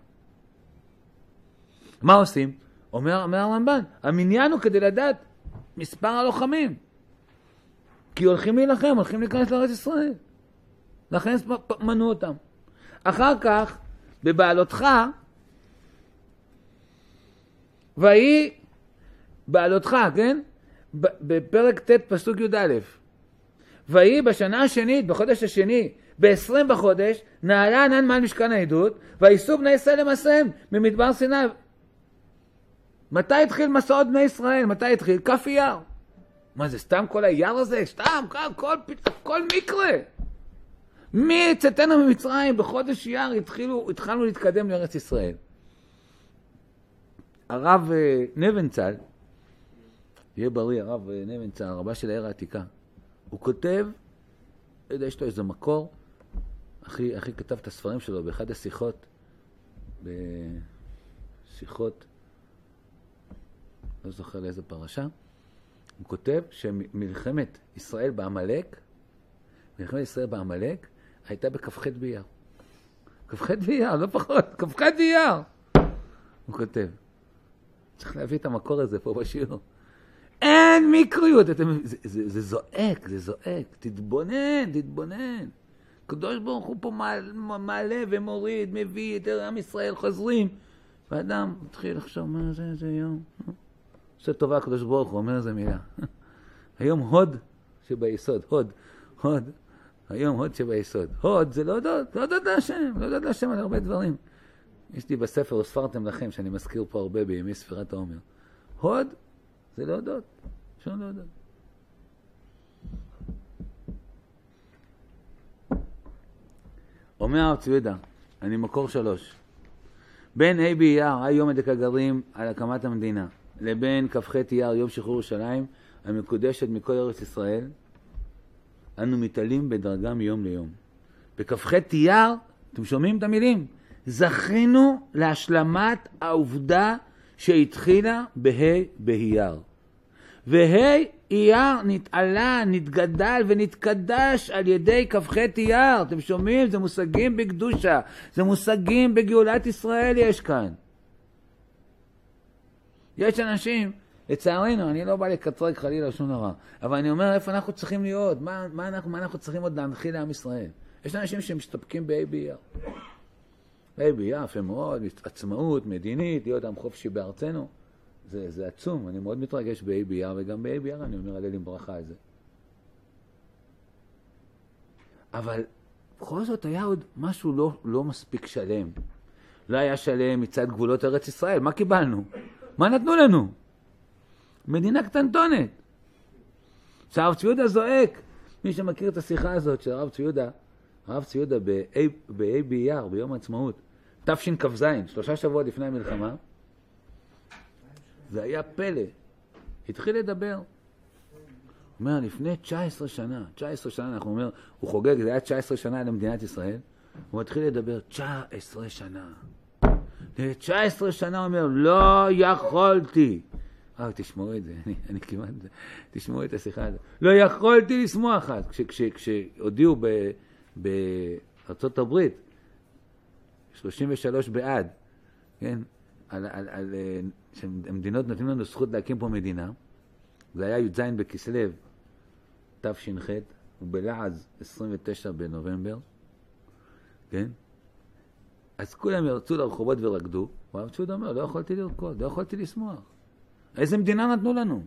מה עושים? אומר, אומר הרמב"ן, המניין הוא כדי לדעת מספר הלוחמים. כי הולכים להילחם, הולכים להיכנס לארץ ישראל. לכן מנו אותם. אחר כך, בבעלותך, ויהי בעלותך, כן? בפרק ט' פסוק י"א. ויהי בשנה השנית, בחודש השני, ב-20 בחודש, נעלה ענן מעל משכן העדות, וייסעו בני ישראל למסעיהם ממדבר סיני. מתי התחיל מסעות בני ישראל? מתי התחיל? כף אייר. מה זה, סתם כל האייר הזה? סתם, כל, כל, כל מקרה. מצאתנו ממצרים, בחודש אייר התחילו, התחלנו להתקדם לארץ ישראל. הרב אה, נבנצל, יהיה בריא, הרב אה, נבנצל, הרבה של העיר העתיקה, הוא כותב, לא יודע, יש לו איזה מקור, אחי, אחי כתב את הספרים שלו באחד השיחות, בשיחות, לא זוכר לאיזה פרשה, הוא כותב שמלחמת ישראל בעמלק, מלחמת ישראל בעמלק, הייתה בכ"ח באייר. כ"ח באייר, לא פחות, כ"ח באייר. הוא כותב. צריך להביא את המקור הזה פה בשיעור. אין מיקריות, אתם, זה, זה, זה זועק, זה זועק, תתבונן, תתבונן. הקדוש ברוך הוא פה מעלה, מעלה ומוריד, מביא את עם ישראל, חוזרים. ואדם מתחיל לחשוב, מה זה, זה יום? עושה טובה הקדוש ברוך הוא, אומר איזה מילה. (laughs) היום הוד שביסוד, הוד, הוד, היום הוד שביסוד. הוד זה להודות, להודות להשם, להודות להשם על הרבה דברים. יש לי בספר, וספרתם לכם, שאני מזכיר פה הרבה בימי ספירת העומר. הוד זה להודות, אפשר להודות. אומר הרב צבי אני מקור שלוש. בין ה' באייר, היום עדק הגרים על הקמת המדינה, לבין כ"ח אייר, יום שחרור ירושלים, המקודשת מכל ארץ ישראל, אנו מתעלים בדרגה מיום ליום. בכ"ח אייר, אתם שומעים את המילים? זכינו להשלמת העובדה שהתחילה בה' באייר. וה' אייר נתעלה, נתגדל ונתקדש על ידי כ"ח אייר. אתם שומעים? זה מושגים בקדושה, זה מושגים בגאולת ישראל יש כאן. יש אנשים, לצערנו, אני לא בא לקטרג חלילה שום דבר, אבל אני אומר איפה אנחנו צריכים להיות, מה, מה, אנחנו, מה אנחנו צריכים עוד להנחיל לעם ישראל. יש אנשים שמסתפקים. ה' באייר יפה מאוד, עצמאות מדינית, להיות עם חופשי בארצנו. זה, זה עצום, אני מאוד מתרגש באייר, וגם באייר אני אומר הלל עם ברכה על זה. אבל בכל זאת היה עוד משהו לא, לא מספיק שלם. לא היה שלם מצד גבולות ארץ ישראל, מה קיבלנו? מה נתנו לנו? מדינה קטנטונת. שהרב צבי יהודה זועק, מי שמכיר את השיחה הזאת של הרב צבי יהודה, הרב צבי יהודה בה' באייר, ביום העצמאות, תשכ"ז, שלושה שבועות לפני המלחמה, זה היה פלא. התחיל לדבר. הוא אומר, לפני 19 שנה, 19 שנה, אנחנו אומר, הוא חוגג, זה היה 19 שנה למדינת ישראל, הוא מתחיל לדבר, 19 שנה. 19 שנה אומר, לא יכולתי. אה, תשמעו את זה, אני, אני כמעט, תשמעו את השיחה הזאת. לא יכולתי לשמוח אז. כשהודיעו בארצות הברית, 33 בעד, כן, על, על, על, אה, שהמדינות נותנים לנו זכות להקים פה מדינה. זה היה י"ז בכסלו, תש"ח, ובלעז 29 בנובמבר, כן? אז כולם ירצו לרחובות ורקדו, והרב צ'ודה אומר, לא יכולתי לרקוד, לא יכולתי לשמוח. איזה מדינה נתנו לנו?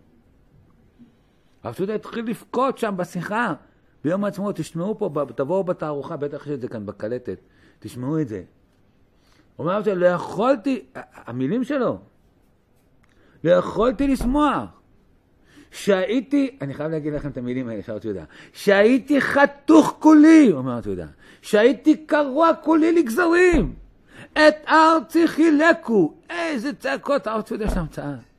הרב צ'ודה התחיל לבכות שם בשיחה, ביום העצמאות, תשמעו פה, תבואו בתערוכה, בטח יש את זה כאן בקלטת, תשמעו את זה. הוא אומר לא יכולתי, המילים שלו, לא יכולתי לשמוח. שהייתי, אני חייב להגיד לכם את המילים האלה, שארתי יהודה, שהייתי חתוך כולי, אומר יהודה, שהייתי קרוע כולי לגזרים, את ארצי חילקו, איזה צעקות יהודה שם צעק.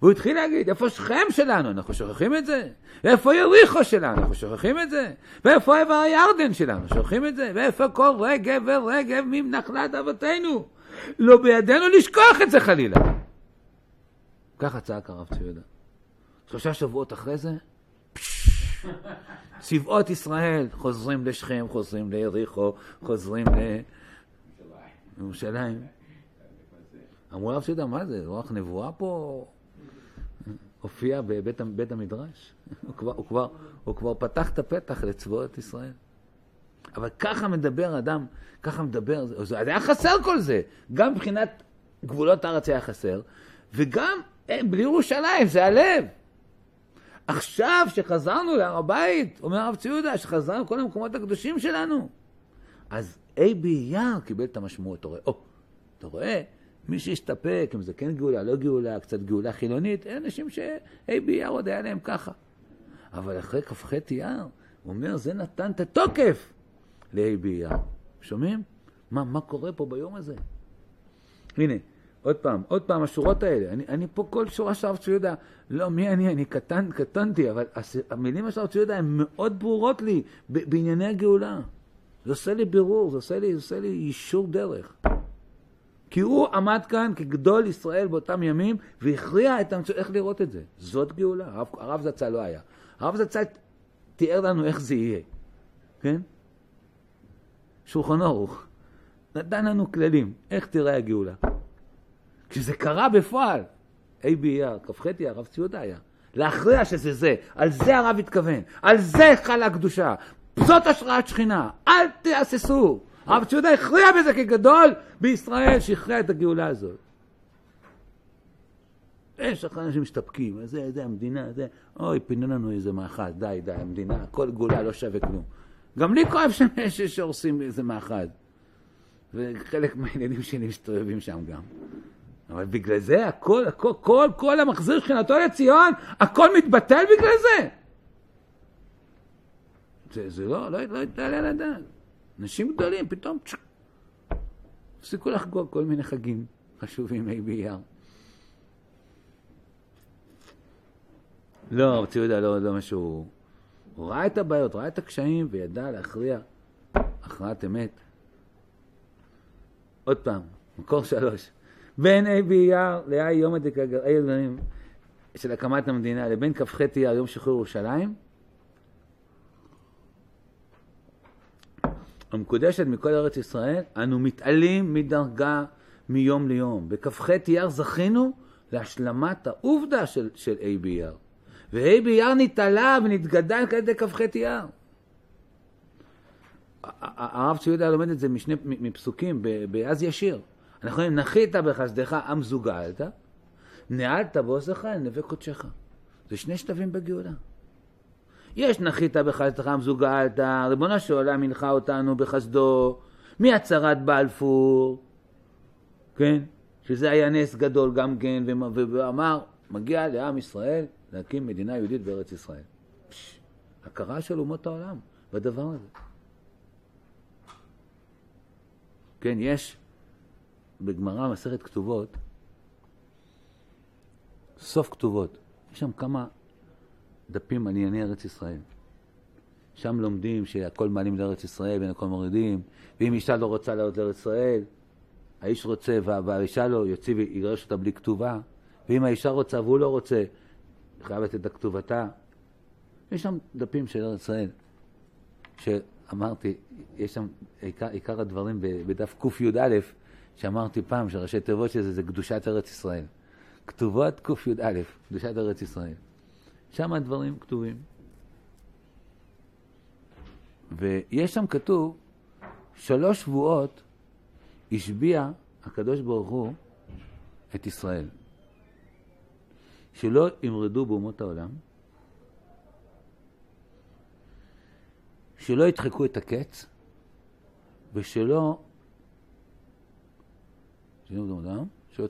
והוא התחיל להגיד, איפה שכם שלנו? אנחנו שוכחים את זה. ואיפה יריחו שלנו? אנחנו שוכחים את זה. ואיפה עבר הירדן שלנו? שוכחים את זה. ואיפה כל רגב ורגב ממנחלת אבותינו? לא בידינו לשכוח את זה חלילה. ככה צעק הרב ציודה. שלושה שבועות אחרי זה, צבאות ישראל חוזרים לשכם, חוזרים ליריחו, חוזרים לירושלים. אמרו הרב ציודה, מה זה, רוח נבואה פה? הופיע בבית בית המדרש. הוא, כבר, הוא, כבר, הוא כבר פתח את הפתח לצבאות ישראל. אבל ככה מדבר אדם, ככה מדבר, זה היה חסר כל זה. גם מבחינת גבולות הארץ היה חסר, וגם אה, בלי ירושלים, זה הלב. עכשיו שחזרנו להר הבית, אומר הרב ציודה, שחזרנו כל המקומות הקדושים שלנו, אז ה' באייר קיבל את המשמעות, אתה רואה, או, אתה רואה, מי שהסתפק, אם זה כן גאולה, לא גאולה, קצת גאולה חילונית, אין אנשים שה' באייר עוד היה להם ככה. אבל אחרי כ"ח אייר, הוא אומר, זה נתן את התוקף לה' באייר. שומעים? מה, מה קורה פה ביום הזה? הנה, עוד פעם, עוד פעם, השורות האלה. אני, אני פה כל שורה של הרב צבי יהודה, לא, מי אני? אני קטן, קטנתי, אבל המילים של הרב צבי יהודה הן מאוד ברורות לי בענייני הגאולה. זה עושה לי בירור, זה עושה לי, זה עושה לי יישור דרך. כי הוא עמד כאן כגדול ישראל באותם ימים והכריע את המציאות, איך לראות את זה. זאת גאולה. הרב, הרב זצ"ל לא היה. הרב זצ"ל תיאר לנו איך זה יהיה, כן? שולחן ערוך. נתן לנו כללים, איך תראה הגאולה. כשזה קרה בפועל, ה' באייר, כ"ח אייר, הרב ציודה היה. להכריע שזה זה. על זה הרב התכוון. על זה חלה הקדושה. זאת השראת שכינה. אל תהססו. הרב ציודה הכריע בזה כגדול בישראל שהכריע את הגאולה הזאת. יש לך אנשים מסתפקים, זה, זה המדינה, זה, אוי, פינו לנו איזה מאחז, די, די, המדינה, כל גאולה לא שווה כלום. גם לי כואב (laughs) שהורסים איזה מאחז. וחלק מהילדים שלי מסתובבים שם גם. אבל בגלל זה הכל, הכל, כל, כל המחזיר שכנתו לציון, הכל מתבטל בגלל זה. זה, זה לא, לא, לא יתעלה על הדעת. אנשים גדולים, פתאום צ'ק. הפסיקו לחגוג כל מיני חגים חשובים, ה' באייר. לא, רבי יהודה לא, לא משהו... הוא ראה את הבעיות, ראה את הקשיים וידע להכריע הכרעת אמת. עוד פעם, מקור שלוש. בין ה' באייר לה' יום הדברים של הקמת המדינה לבין כ"ח אייר יום שחרור ירושלים המקודשת מכל ארץ ישראל, אנו מתעלים מדרגה מיום ליום. בכ"ח אייר זכינו להשלמת העובדה של, של ה' באייר. וה' באייר נתעלה ונתגדל כדי כ"ח אייר. הרב צבי יהודה לומד את זה משני, מפסוקים, באז ישיר. אנחנו אומרים, נחית בחסדך עם זוגלת, נעלת בעוזך אל נווה קודשך. זה שני שלבים בגאולה. יש נחית בחסדך עם זוגלת, ריבונו של עולם הנחה אותנו בחסדו, מהצהרת בלפור, כן? שזה היה נס גדול גם כן, ואמר, מגיע לעם ישראל להקים מדינה יהודית בארץ ישראל. פש, הכרה של אומות העולם בדבר הזה. כן, יש בגמרא מסכת כתובות, סוף כתובות, יש שם כמה דפים על ענייני ארץ ישראל. שם לומדים שהכל מעלים לארץ ישראל ואין הכל מורידים, ואם אישה לא רוצה לעלות לארץ ישראל, האיש רוצה והאישה לא, יוציא ויגרש אותה בלי כתובה, ואם האישה רוצה והוא לא רוצה, חייב לתת את כתובתה. יש שם דפים של ארץ ישראל, שאמרתי, יש שם עיקר, עיקר הדברים בדף קי"א, שאמרתי פעם, שראשי תיבות של זה זה קדושת ארץ ישראל. כתובות קי"א, קדושת ארץ ישראל. שם הדברים כתובים. ויש שם כתוב, שלוש שבועות השביע הקדוש ברוך הוא את ישראל. שלא ימרדו באומות העולם, שלא ידחקו את הקץ, ושלא... שלא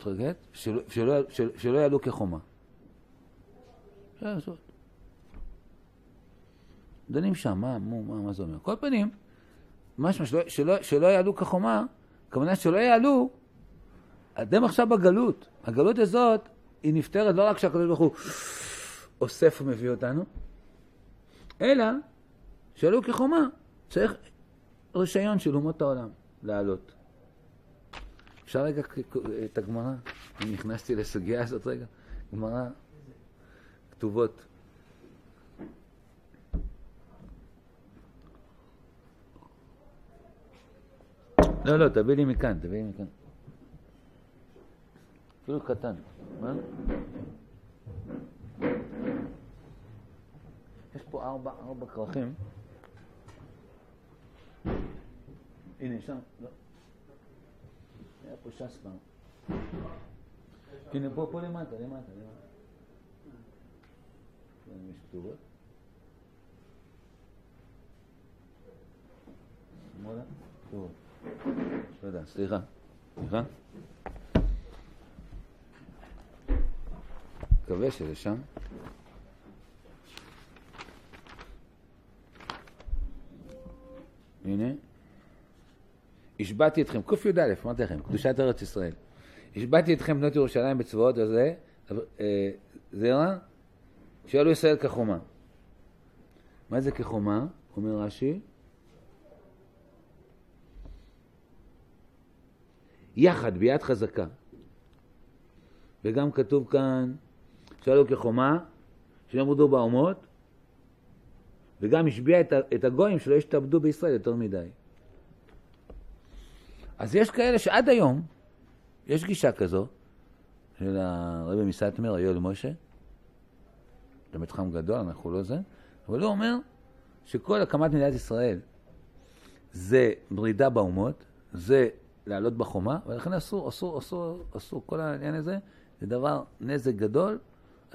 שלא, שלא, שלא, שלא יעלו כחומה. לעשות. דנים שם, מה, מה, מה, מה זה אומר? כל פנים, משמע שלא, שלא, שלא יעלו כחומה, הכוונה שלא יעלו, אתם עכשיו בגלות. הגלות הזאת היא נפתרת לא רק שהקדוש ברוך הוא אוסף ומביא אותנו, אלא שעלו כחומה, צריך רישיון של אומות העולם לעלות. אפשר רגע את הגמרא? נכנסתי לסוגיה הזאת רגע. גמרא, כתובות. לא, לא, תביא לי מכאן, תביא לי מכאן. אפילו קטן. מה? יש פה ארבע, ארבע כרכים. הנה, שם, לא. היה פה ש"ס פעם. הנה, פה, פה למטה, למטה, למטה. כתובות? שמאלה? כתובות. לא יודע, סליחה. סליחה? מקווה שזה שם. הנה. השבעתי אתכם, קי"א, אמרתי לכם, קדושת ארץ ישראל. השבעתי אתכם בנות ירושלים בצבאות הזה, אה, זרע, שיעלו ישראל כחומה. מה זה כחומה? אומר רש"י. יחד, ביד חזקה. וגם כתוב כאן, שאלו כחומה, שלא יעמדו באומות, וגם השביע את הגויים שלא ישתעבדו בישראל יותר מדי. אז יש כאלה שעד היום, יש גישה כזו, של הרבי מסטמר, היואל משה, למתחם גדול, אנחנו לא זה, אבל הוא אומר שכל הקמת מדינת ישראל זה ברידה באומות, זה לעלות בחומה, ולכן אסור, אסור, אסור, אסור, כל העניין הזה זה דבר, נזק גדול,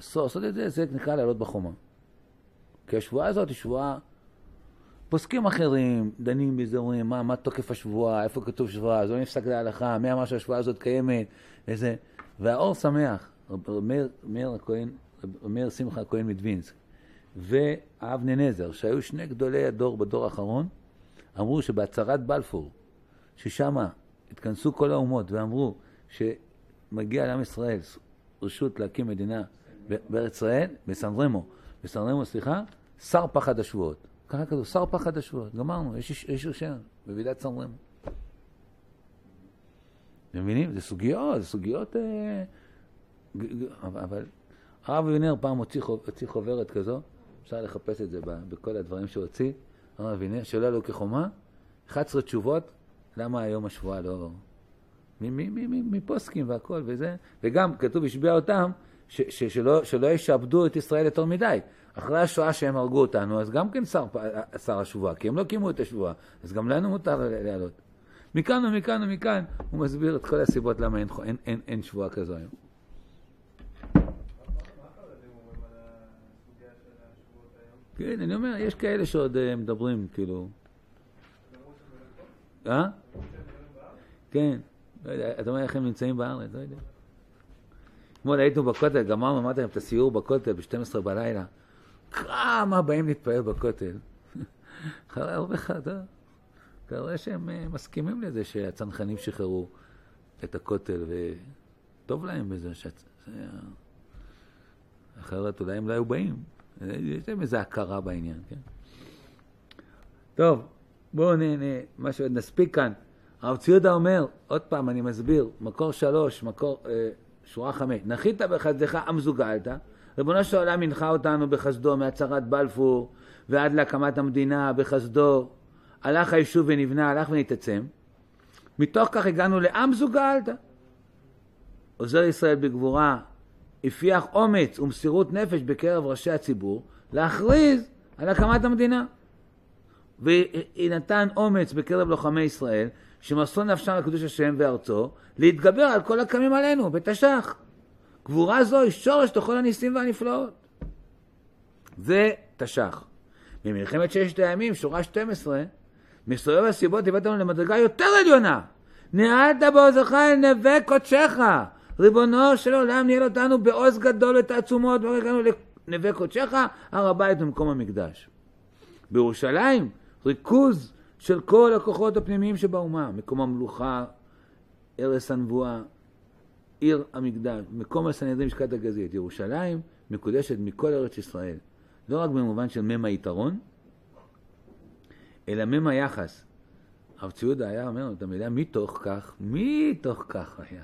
אסור לעשות את זה, זה נקרא לעלות בחומה. כי השבועה הזאת היא שבועה, פוסקים אחרים דנים בזה, אומרים מה, מה תוקף השבועה, איפה כתוב שבועה, זה לא נפסק להלכה, מי אמר שהשבועה הזאת קיימת, איזה... והאור שמח, מאיר, מאיר הכהן, מאיר שמחה הכהן מדווינסק ואבנה נזר, שהיו שני גדולי הדור בדור האחרון, אמרו שבהצהרת בלפור, ששם התכנסו כל האומות ואמרו שמגיע לעם ישראל רשות להקים מדינה בארץ ישראל, בסנדרמו, בסנדרמו, סליחה, שר פחד השבועות. ככה כתוב, שר פחד השבועות. גמרנו, יש, יש רישיון בוועידת סנדרמו. אתם מבינים? זה סוגיות, זה סוגיות... אה, אבל הרב אבינר פעם הוציא, הוציא חוברת כזו, אפשר לחפש את זה בכל הדברים שהוא הוציא. הרב אבינר, שאלה לו כחומה, 11 תשובות, למה היום השבועה לא... מפוסקים והכל וזה, וגם כתוב, השביע אותם, ש, ש, שלא, שלא ישעבדו את ישראל יותר מדי. אחרי השואה שהם הרגו אותנו, אז גם כן שר, שר השבועה, כי הם לא קיימו את השבועה, אז גם לנו מותר לעלות. מכאן ומכאן ומכאן הוא מסביר את כל הסיבות למה אין, אין, אין, אין שבועה כזו היום. כן, אני אומר, יש כאלה שעוד uh, מדברים, כאילו... אה? כן, לא יודע, אתה אומר איך הם נמצאים בארץ, לא יודע. אתמול היינו בכותל, גמרנו, אמרתי להם את הסיור בכותל ב-12 בלילה. כמה באים להתפעל בכותל. (laughs) אחרי הרבה חדה. אתה רואה שהם אה, מסכימים לזה שהצנחנים שחררו את הכותל, וטוב להם בזה. אחרת אולי הם לא היו באים. יש להם איזו הכרה בעניין, כן? טוב, בואו נהנה, מה שעוד נספיק כאן. הרב ציודה אומר, עוד פעם אני מסביר, מקור שלוש, מקור, אה, שורה חמש, נחית בחסדך המזוגלת, ריבונו של עולם הנחה אותנו בחסדו מהצהרת בלפור ועד להקמת המדינה בחסדו, הלך היישוב ונבנה, הלך ונתעצם, מתוך כך הגענו לעם זוגלת. עוזר ישראל בגבורה הפיח אומץ ומסירות נפש בקרב ראשי הציבור להכריז על הקמת המדינה. ונתן אומץ בקרב לוחמי ישראל שמסרו נפשם לקדוש השם וארצו להתגבר על כל הקמים עלינו בתש"ח. גבורה זו היא שורש לכל הניסים והנפלאות. זה תש"ח. במלחמת ששת הימים, שורה 12, מסובב הסיבות הבאת לנו למדרגה יותר עליונה. נעלת בעוזך אל נווה קודשך. ריבונו של עולם ניהל אותנו בעוז גדול ותעצומות, והגענו לנווה קודשך, הר הבית ומקום המקדש. בירושלים, ריכוז של כל הכוחות הפנימיים שבאומה, מקום המלוכה, ערש הנבואה, עיר המקדש, מקום הסנהדרין משקעת הגזית. ירושלים מקודשת מכל ארץ ישראל, לא רק במובן של מ"ם היתרון, אלא מ"ם היחס. הרב ציודה היה אומר את המילה מתוך כך, מתוך כך היה.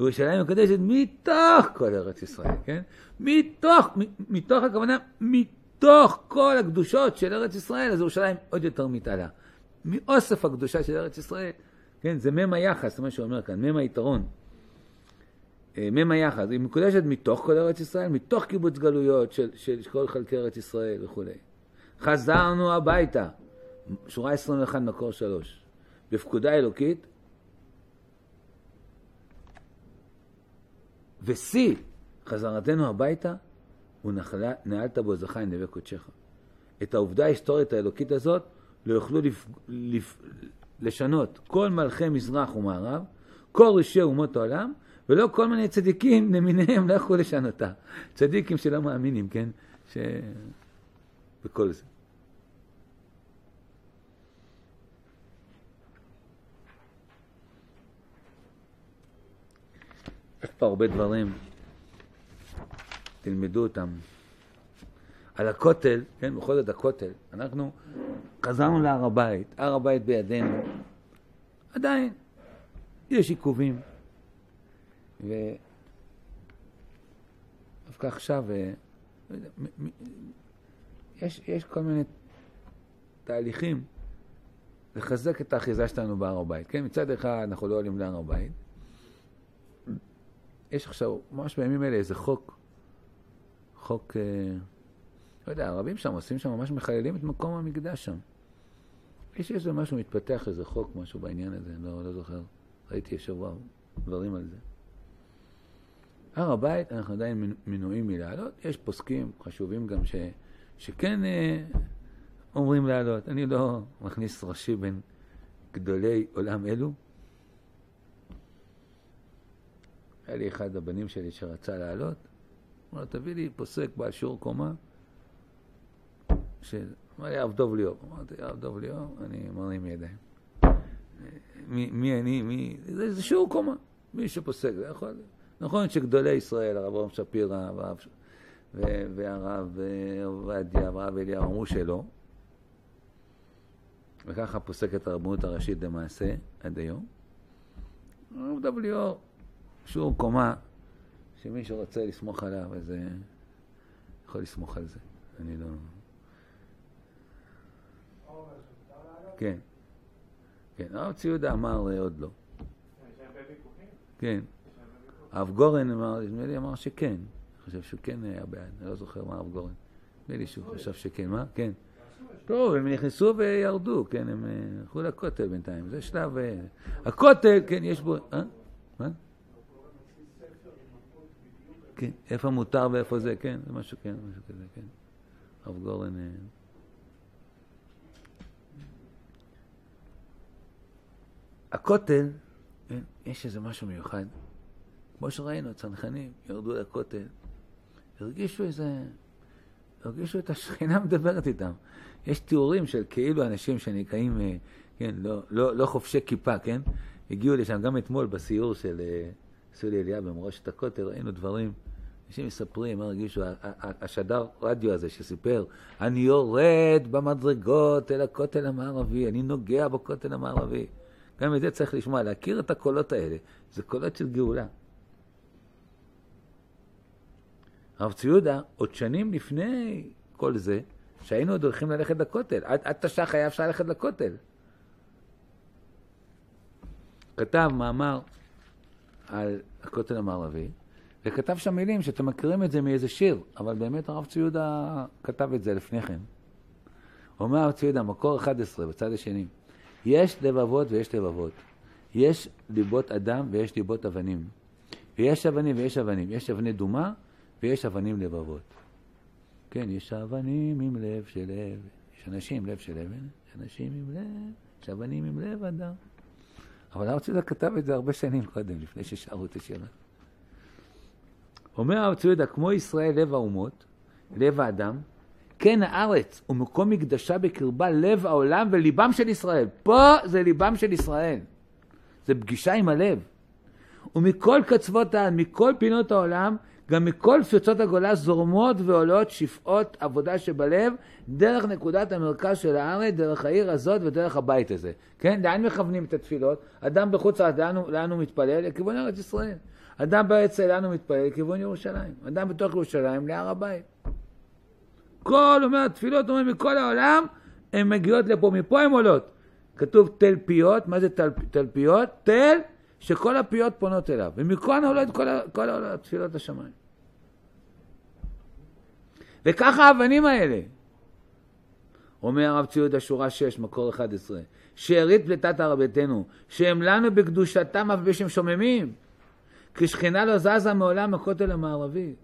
ירושלים מקודשת מתוך כל ארץ ישראל, כן? מתוך, מתוך הכוונה, מתוך כל הקדושות של ארץ ישראל, אז ירושלים עוד יותר מתעלה. מאוסף הקדושה של ארץ ישראל, כן? זה מ"ם היחס, זה מה שהוא אומר כאן, מ"ם היתרון. אה, מ"ם היחס, היא מקודשת מתוך כל ארץ ישראל, מתוך קיבוץ גלויות של, של כל חלקי ארץ ישראל וכולי. חזרנו הביתה, שורה 21 מקור 3, בפקודה אלוקית, ושיא חזרתנו הביתה הוא נעלת בו זכה עם נווה קודשך. את העובדה ההיסטורית האלוקית הזאת לא יוכלו לפ... לפ... לשנות כל מלכי מזרח ומערב, כל ראשי אומות העולם, ולא כל מיני צדיקים למיניהם (laughs) לא יכלו לשנותה. צדיקים שלא מאמינים, כן? ש... וכל זה. יש פה הרבה דברים, תלמדו אותם. על הכותל, כן, בכל זאת הכותל, אנחנו חזרנו להר הבית, הר הבית בידינו, עדיין יש עיכובים. ודווקא עכשיו, אה, לא יש, יש כל מיני תהליכים לחזק את האחיזה שלנו בהר הבית. כן, מצד אחד אנחנו לא עולים להר הבית. יש עכשיו, ממש בימים אלה, איזה חוק חוק, אה, לא יודע, הערבים שם עושים שם, ממש מחללים את מקום המקדש שם. יש איזה משהו, מתפתח איזה חוק, משהו בעניין הזה, לא, לא זוכר. ראיתי השבוע דברים על זה. הר הבית, אנחנו עדיין מנועים מלעלות. יש פוסקים חשובים גם ש, שכן אה, אומרים לעלות. אני לא מכניס ראשי בין גדולי עולם אלו. היה לי אחד הבנים שלי שרצה לעלות, אמר לו, תביא לי פוסק בעל שיעור קומה, ש... אמר לי, הרב דוב ליאור. אמרתי, הרב דוב ליאור, אני מרים ידיים. מי, מי אני, מי... זה, זה שיעור קומה. מי שפוסק, זה יכול. נכון שגדולי ישראל, הרב רום שפירא, והרב, והרב עובדיה, והרב אליהו, אמרו שלא. וככה פוסקת הרבנות הראשית למעשה עד היום. הרב דב ליאור, שיעור קומה, שמי שרוצה לסמוך עליו, אז יכול לסמוך על זה. אני לא... כן. כן, הרב ציודה אמר אה, עוד לא. כן. הרב גורן אמר, נדמה לי אמר שכן. אני חושב שהוא כן היה בעד, אני לא זוכר מה הרב גורן. נדמה לי שהוא חשב שכן, מה? כן. טוב, הם נכנסו וירדו, כן, הם אה, הלכו לכותל בינתיים, זה שלב... אה, הכותל, כן, יש בו... אה? מה? כן, איפה מותר ואיפה זה, כן, זה משהו, כן, משהו כזה, כן. הרב גורן... הכותל, כן, יש איזה משהו מיוחד. כמו שראינו, צנחנים ירדו לכותל, הרגישו איזה... הרגישו את השכינה (laughs) מדברת איתם. יש תיאורים של כאילו אנשים שנקראים, אה, כן, לא, לא, לא חובשי כיפה, כן? הגיעו לשם גם אתמול בסיור של אה, סולי אליהו במורשת הכותל, ראינו דברים. אנשים מספרים מה הרגישו, השדר רדיו הזה שסיפר, אני יורד במדרגות אל הכותל המערבי, אני נוגע בכותל המערבי. גם את זה צריך לשמוע, להכיר את הקולות האלה. זה קולות של גאולה. הרב ציודה, עוד שנים לפני כל זה, שהיינו עוד הולכים ללכת לכותל. עד, עד תש"ח היה אפשר ללכת לכותל. כתב מאמר על הכותל המערבי, וכתב שם מילים שאתם מכירים את זה מאיזה שיר, אבל באמת הרב ציודה כתב את זה לפני כן. אומר הרב ציודה, מקור 11, בצד השני, יש לבבות ויש לבבות. יש ליבות אדם ויש ליבות אבנים. ויש אבנים ויש אבנים. יש אבני דומה ויש אבנים לבבות. כן, יש אבנים עם לב של לב, יש אנשים עם לב של אבן, יש אנשים עם לב, יש אבנים עם לב אדם. אבל הרב ציודה כתב את זה הרבה שנים קודם, לפני ששרו את השיר. אומר הרב ציודה, כמו ישראל לב האומות, לב האדם, כן הארץ ומקום מקדשה בקרבה לב העולם וליבם של ישראל. פה זה ליבם של ישראל. זה פגישה עם הלב. ומכל קצוות העם, מכל פינות העולם, גם מכל פרצות הגולה זורמות ועולות שפעות עבודה שבלב, דרך נקודת המרכז של הארץ, דרך העיר הזאת ודרך הבית הזה. כן? לאן מכוונים את התפילות? אדם בחוץ לארץ, לאן, הוא מתפלל? לכיוון ארץ ישראל. אדם בארץ, לאן הוא מתפלל? לכיוון ירושלים. אדם בתוך ירושלים, להר הבית. כל, אומר, התפילות, אומרים, מכל העולם, הן מגיעות לפה, מפה הן עולות. כתוב תל פיות, מה זה תל, תלפיות? תל שכל הפיות פונות אליו, ומכאן עולות כל, כל התפילות השמיים. וככה האבנים האלה. אומר הרב ציוד השורה 6, מקור 11, שארית פליטת הר ביתנו, שהם לנו בקדושתם אף בשם שוממים, כי שכינה לא זזה מעולם הכותל המערבי.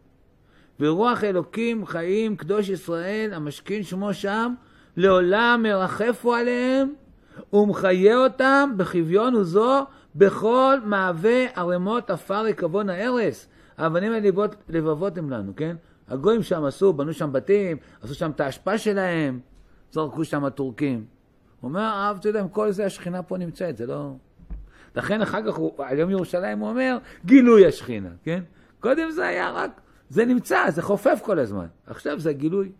ורוח אלוקים חיים קדוש ישראל המשכין שמו שם לעולם מרחפו עליהם ומחיה אותם בחביון וזו בכל מהווה ערימות עפר ריקבון הארס. האבנים הלבבות לבבות הם לנו, כן? הגויים שם עשו, בנו שם בתים, עשו שם את האשפה שלהם, זרקו שם הטורקים. הוא אומר, הרב, אתה יודע, עם כל זה השכינה פה נמצאת, זה לא... לכן אחר כך, הוא, על יום ירושלים הוא אומר, גילוי השכינה, כן? קודם זה היה רק זה נמצא, זה חופף כל הזמן. עכשיו זה הגילוי.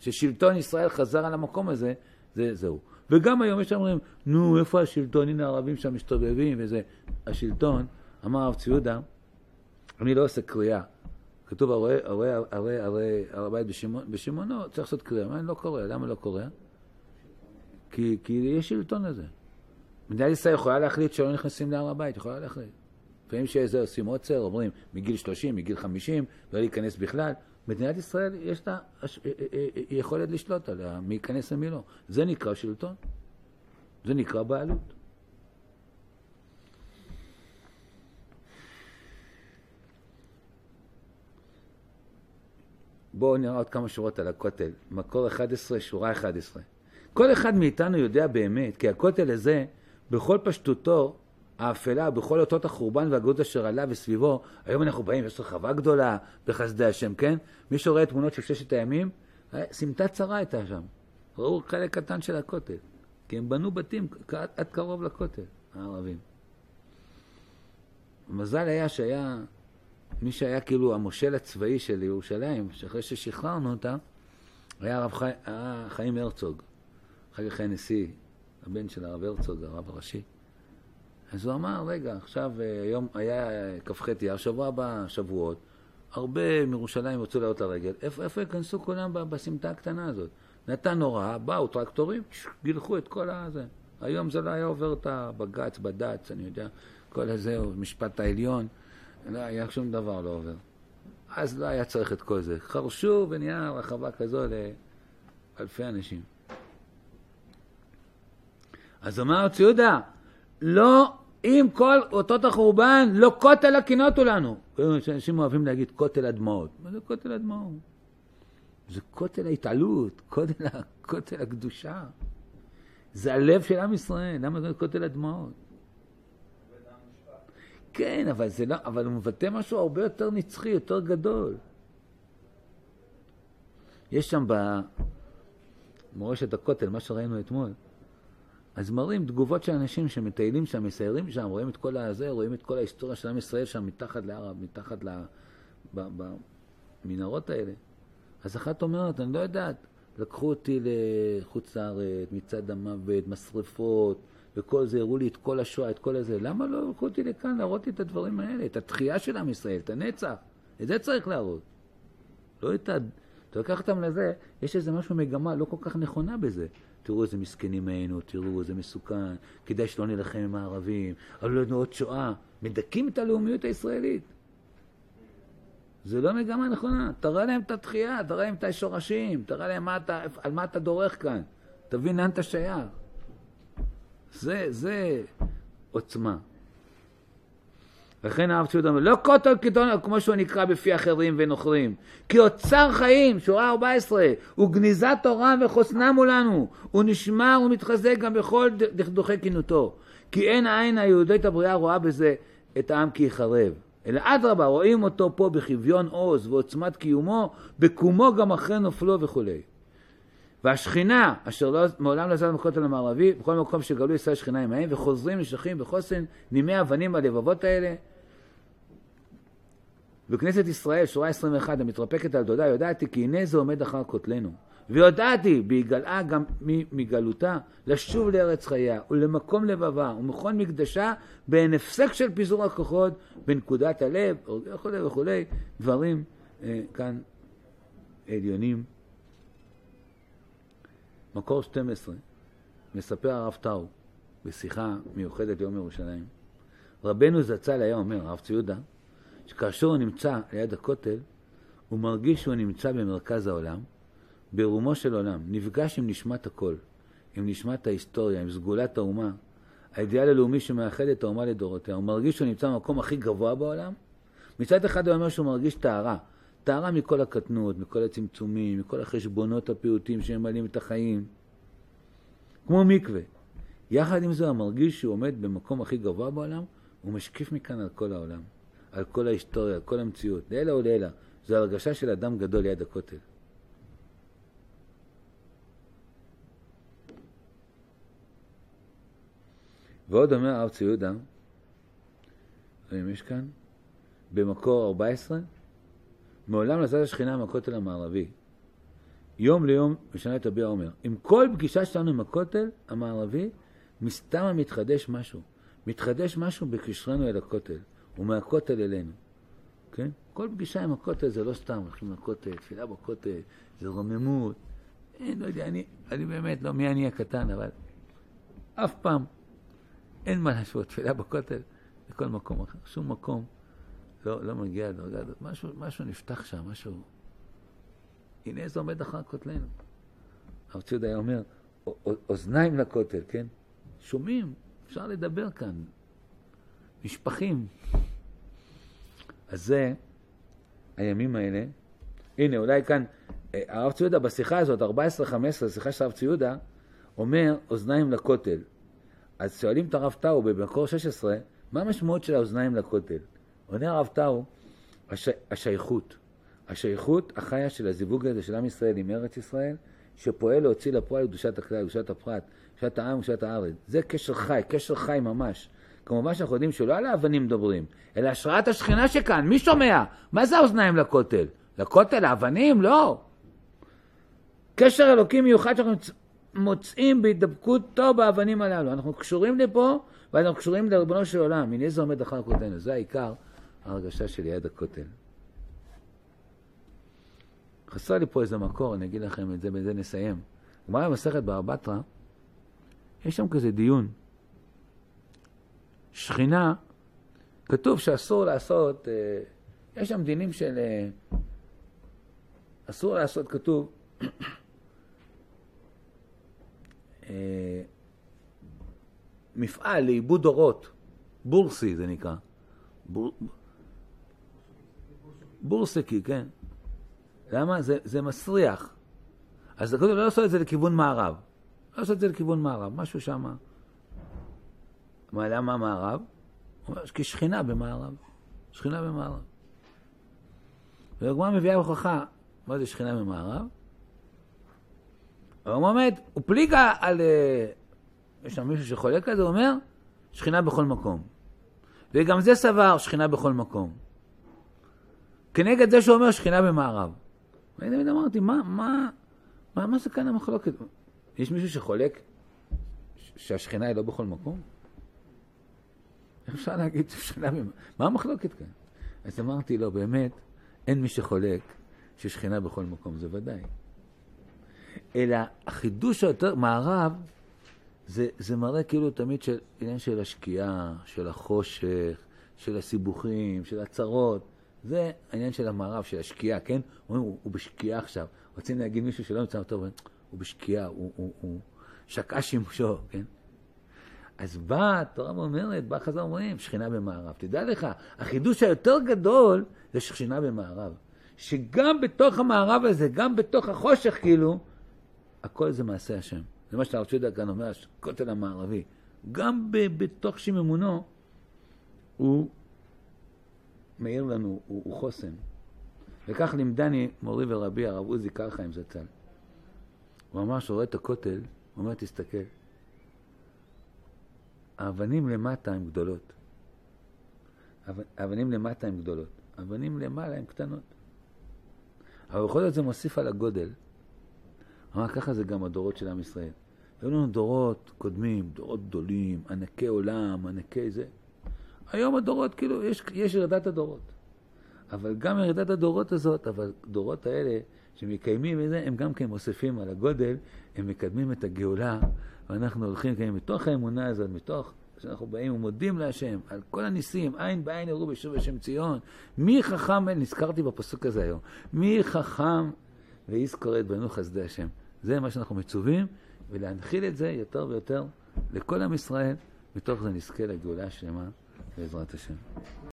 ששלטון ישראל חזר על המקום הזה, זה, זהו. וגם היום יש אומרים, נו, איפה השלטון? הנה הערבים שם מסתובבים וזה. השלטון, אמר הרב ציודה, אני לא עושה קריאה. כתוב, הרי, הרי, הרי, הרי, הר הבית בשמעונו, צריך לעשות קריאה. אני לא קורא? למה לא קורא? כי, כי יש שלטון לזה. מדינת ישראל יכולה להחליט שלא נכנסים להר הבית, יכולה להחליט. לפעמים שזה עושים עוצר, אומרים מגיל 30, מגיל 50, לא להיכנס בכלל. מדינת ישראל יש לה אה, אה, אה, יכולת לשלוט עליה, מי ייכנס ומי לא. זה נקרא שלטון. זה נקרא בעלות. בואו נראה עוד כמה שורות על הכותל. מקור 11, שורה 11. כל אחד מאיתנו יודע באמת, כי הכותל הזה, בכל פשטותו האפלה, בכל אותות החורבן והגאות אשר עלה וסביבו, היום אנחנו באים, יש רחבה גדולה בחסדי השם, כן? מי שרואה תמונות של ששת הימים, אה, סמטה צרה הייתה שם. ראו חלק קטן של הכותל. כי הם בנו בתים עד, עד קרוב לכותל, הערבים. מזל היה שהיה מי שהיה כאילו המושל הצבאי של ירושלים, שאחרי ששחררנו אותה, היה הרב חי... חיים הרצוג. אחר כך היה נשיא, הבן של הרב הרצוג, הרב הראשי. אז הוא אמר, רגע, עכשיו, אה, היום היה כ"ח אייר, שבוע הבא, שבועות, הרבה מירושלים רצו לעלות לרגל, איפה, איפה ייכנסו כולם בסמטה הקטנה הזאת? נתן הוראה, באו טרקטורים, גילחו את כל הזה. היום זה לא היה עובר את הבג"ץ, בד"ץ, אני יודע, כל הזה, משפט העליון, לא היה שום דבר לא עובר. אז לא היה צריך את כל זה. חרשו ונהיה רחבה כזו לאלפי אנשים. אז אמר ציודה, לא, עם כל אותות החורבן, לא כותל הקינות הוא לנו. אנשים אוהבים להגיד כותל הדמעות. מה זה כותל הדמעות? זה כותל ההתעלות, כותל, כותל הקדושה. זה הלב של עם ישראל, למה זה כותל הדמעות? כן, אבל, זה לא, אבל הוא מבטא משהו הרבה יותר נצחי, יותר גדול. יש שם במורשת הכותל, מה שראינו אתמול, אז מראים תגובות של אנשים שמטיילים שם, מסיירים שם, רואים את כל הזה, רואים את כל ההיסטוריה של עם ישראל שם מתחת להר, מתחת ל... במנהרות האלה. אז אחת אומרת, אני לא יודעת, לקחו אותי לחוץ לארץ, מצד המוות, משרפות, וכל זה, הראו לי את כל השואה, את כל הזה. למה לא לקחו אותי לכאן להראות לי את הדברים האלה, את התחייה של עם ישראל, את הנצח? את זה צריך להראות. לא את ה... אתה לוקח אותם לזה, יש איזה משהו, מגמה לא כל כך נכונה בזה. תראו איזה מסכנים היינו, תראו איזה מסוכן, כדאי שלא נילחם עם הערבים, עלו לנו עוד שואה. מדכאים את הלאומיות הישראלית. זה לא מגמה נכונה. תראה להם את התחייה, תראה להם את השורשים, תראה להם מה אתה, על מה אתה דורך כאן. תבין לאן אתה שייך. זה, זה עוצמה. הרב ציודה אומר, לא כותל קיתון, כמו שהוא נקרא בפי אחרים ונוכרים, כי אוצר חיים, שורה 14, הוא גניזת תורה וחוסנה מולנו, הוא נשמר ומתחזק גם בכל דכדוכי כינותו, כי אין העין היהודית הבריאה רואה בזה את העם כי יחרב. אלא אדרבה, רואים אותו פה בכביון עוז ועוצמת קיומו, בקומו גם אחרי נופלו וכולי. והשכינה, אשר לא, מעולם לא זז בכותל המערבי, בכל מקום שגלו ישראל שכינה עמהם, וחוזרים נשכים בחוסן נימי אבנים בלבבות האלה. וכנסת ישראל, שורה 21, המתרפקת על דודה, יודעתי כי הנה זה עומד אחר כותלנו. ויודעתי, בהיגלעה גם מגלותה, לשוב לארץ חייה, ולמקום לבבה, ומכון מקדשה, באין הפסק של פיזור הכוחות, בנקודת הלב, וכולי וכולי, דברים אה, כאן עליונים. מקור 12, מספר הרב טאו, בשיחה מיוחדת ליום ירושלים. רבנו זצ"ל היה אומר, הרב ציודה, שכאשר הוא נמצא ליד הכותל, הוא מרגיש שהוא נמצא במרכז העולם, ברומו של עולם, נפגש עם נשמת הכל, עם נשמת ההיסטוריה, עם סגולת האומה, האידיאל הלאומי שמאחד את האומה לדורותיה. הוא מרגיש שהוא נמצא במקום הכי גבוה בעולם. מצד אחד הוא אומר שהוא מרגיש טהרה, טהרה מכל הקטנות, מכל הצמצומים, מכל החשבונות הפיוטים שממלאים את החיים, כמו מקווה. יחד עם זה הוא מרגיש שהוא עומד במקום הכי גבוה בעולם, הוא משקיף מכאן על כל העולם, על כל ההיסטוריה, על כל המציאות, לעילא ולעילא. זו הרגשה של אדם גדול ליד הכותל. ועוד אומר הרב צבי יהודה, רואים יש כאן, במקור 14, מעולם לא השכינה מהכותל המערבי. יום ליום משנה את הביע אומר, עם כל פגישה שלנו עם הכותל המערבי, מסתמה מתחדש משהו. מתחדש משהו בקשרנו אל הכותל, ומהכותל אלינו. כן? כל פגישה עם הכותל זה לא סתם, הולכים לכותל, תפילה בכותל, זה רוממות. אין, לא יודע, אני, אני באמת, לא מי אני הקטן, אבל אף פעם אין מה להשוות תפילה בכותל לכל מקום אחר. שום מקום לא, לא מגיע לדרגה הזאת. משהו, משהו נפתח שם, משהו הנה איזה עומד אחר כותלנו. הרב ציודה היה אומר, "א- א- אוזניים לכותל, כן? שומעים, אפשר לדבר כאן. משפחים. אז זה הימים האלה. הנה, אולי כאן, אה, הרב ציודה בשיחה הזאת, 14-15, שיחה של הרב ציודה, אומר אוזניים לכותל. אז שואלים את הרב טאו במקור 16, מה המשמעות של האוזניים לכותל? עונה הרב טאו, הש... השייכות. השייכות החיה של הזיווג הזה של עם ישראל עם ארץ ישראל, שפועל להוציא לפועל קדושת הכלל, קדושת הפרט, קדושת העם, קדושת הארץ. זה קשר חי, קשר חי ממש. כמובן שאנחנו יודעים שלא על האבנים מדברים, אלא השראת השכינה שכאן, מי שומע? מה זה האוזניים לכותל? לכותל, האבנים? לא. קשר אלוקי מיוחד שאנחנו מוצאים בהידבקותו באבנים הללו. אנחנו קשורים לפה, ואנחנו קשורים לריבונו של עולם. הנה זה עומד אחר כותלנו. זה העיקר ההרגשה של יד הכותל. חסר לי פה איזה מקור, אני אגיד לכם את זה, בזה נסיים. גמרא במסכת בבא בתרא, יש שם כזה דיון. שכינה, כתוב שאסור לעשות, אה, יש שם דינים של... אה, אסור לעשות, כתוב, אה, מפעל לעיבוד אורות, בורסי זה נקרא. בור... בורסקי, כן. למה? זה, זה מסריח. אז כתוב לא לעשות את זה לכיוון מערב. לא לעשות את זה לכיוון מערב, משהו שם. מה, למה מערב? הוא אומר, כי שכינה במערב. שכינה במערב. והגמרא מביאה הוכחה, מה זה שכינה במערב? הוא עומד, הוא פליגה על... אה, יש שם מישהו שחולק על זה, הוא אומר, שכינה בכל מקום. וגם זה סבר שכינה בכל מקום. כנגד זה שהוא אומר שכינה במערב. ואני תמיד אמרתי, מה, מה, מה, מה זה כאן המחלוקת? יש מישהו שחולק שהשכינה היא לא בכל מקום? אפשר להגיד ששכינה במערב? מה המחלוקת כאן? אז אמרתי לו, באמת, אין מי שחולק ששכינה בכל מקום, זה ודאי. אלא החידוש היותר, מערב, זה, זה מראה כאילו תמיד של עניין של השקיעה, של החושך, של הסיבוכים, של הצרות. זה העניין של המערב, של השקיעה, כן? אומרים, הוא, הוא בשקיעה עכשיו. רוצים להגיד מישהו שלא נמצא טוב, הוא בשקיעה, הוא, הוא, הוא שקעה שימושו, כן? אז באה התורה ואומרת, באה חז"ל אומרים, שכינה במערב. תדע לך, החידוש היותר גדול זה שכינה במערב. שגם בתוך המערב הזה, גם בתוך החושך, כאילו, הכל זה מעשה השם. זה מה שהרב ציודה כאן אומר, הכותל המערבי. גם בתוך שיממונו, הוא מאיר לנו, הוא, הוא חוסן. וכך לימדני מורי ורבי הרב עוזי קרחיים זצ"ל. הוא אמר שהוא רואה את הכותל, הוא אומר, תסתכל, האבנים למטה הן גדולות. האב- האבנים למטה הן גדולות, האבנים למעלה הן קטנות. אבל בכל זאת זה מוסיף על הגודל. הוא אמר, ככה זה גם הדורות של עם ישראל. היו לנו דורות קודמים, דורות גדולים, ענקי עולם, ענקי זה. היום הדורות, כאילו, יש, יש ירידת הדורות. אבל גם ירידת הדורות הזאת, אבל הדורות האלה שמקיימים את זה, הם גם כן מוסיפים על הגודל, הם מקדמים את הגאולה, ואנחנו הולכים, כן, מתוך האמונה הזאת, מתוך שאנחנו באים ומודים להשם על כל הניסים, עין בעין יראו בשוב השם ציון. מי חכם, נזכרתי בפסוק הזה היום, מי חכם ויזכור את בנו חסדי השם. זה מה שאנחנו מצווים, ולהנחיל את זה יותר ויותר לכל עם ישראל, מתוך זה נזכה לגאולה השלמה בעזרת השם.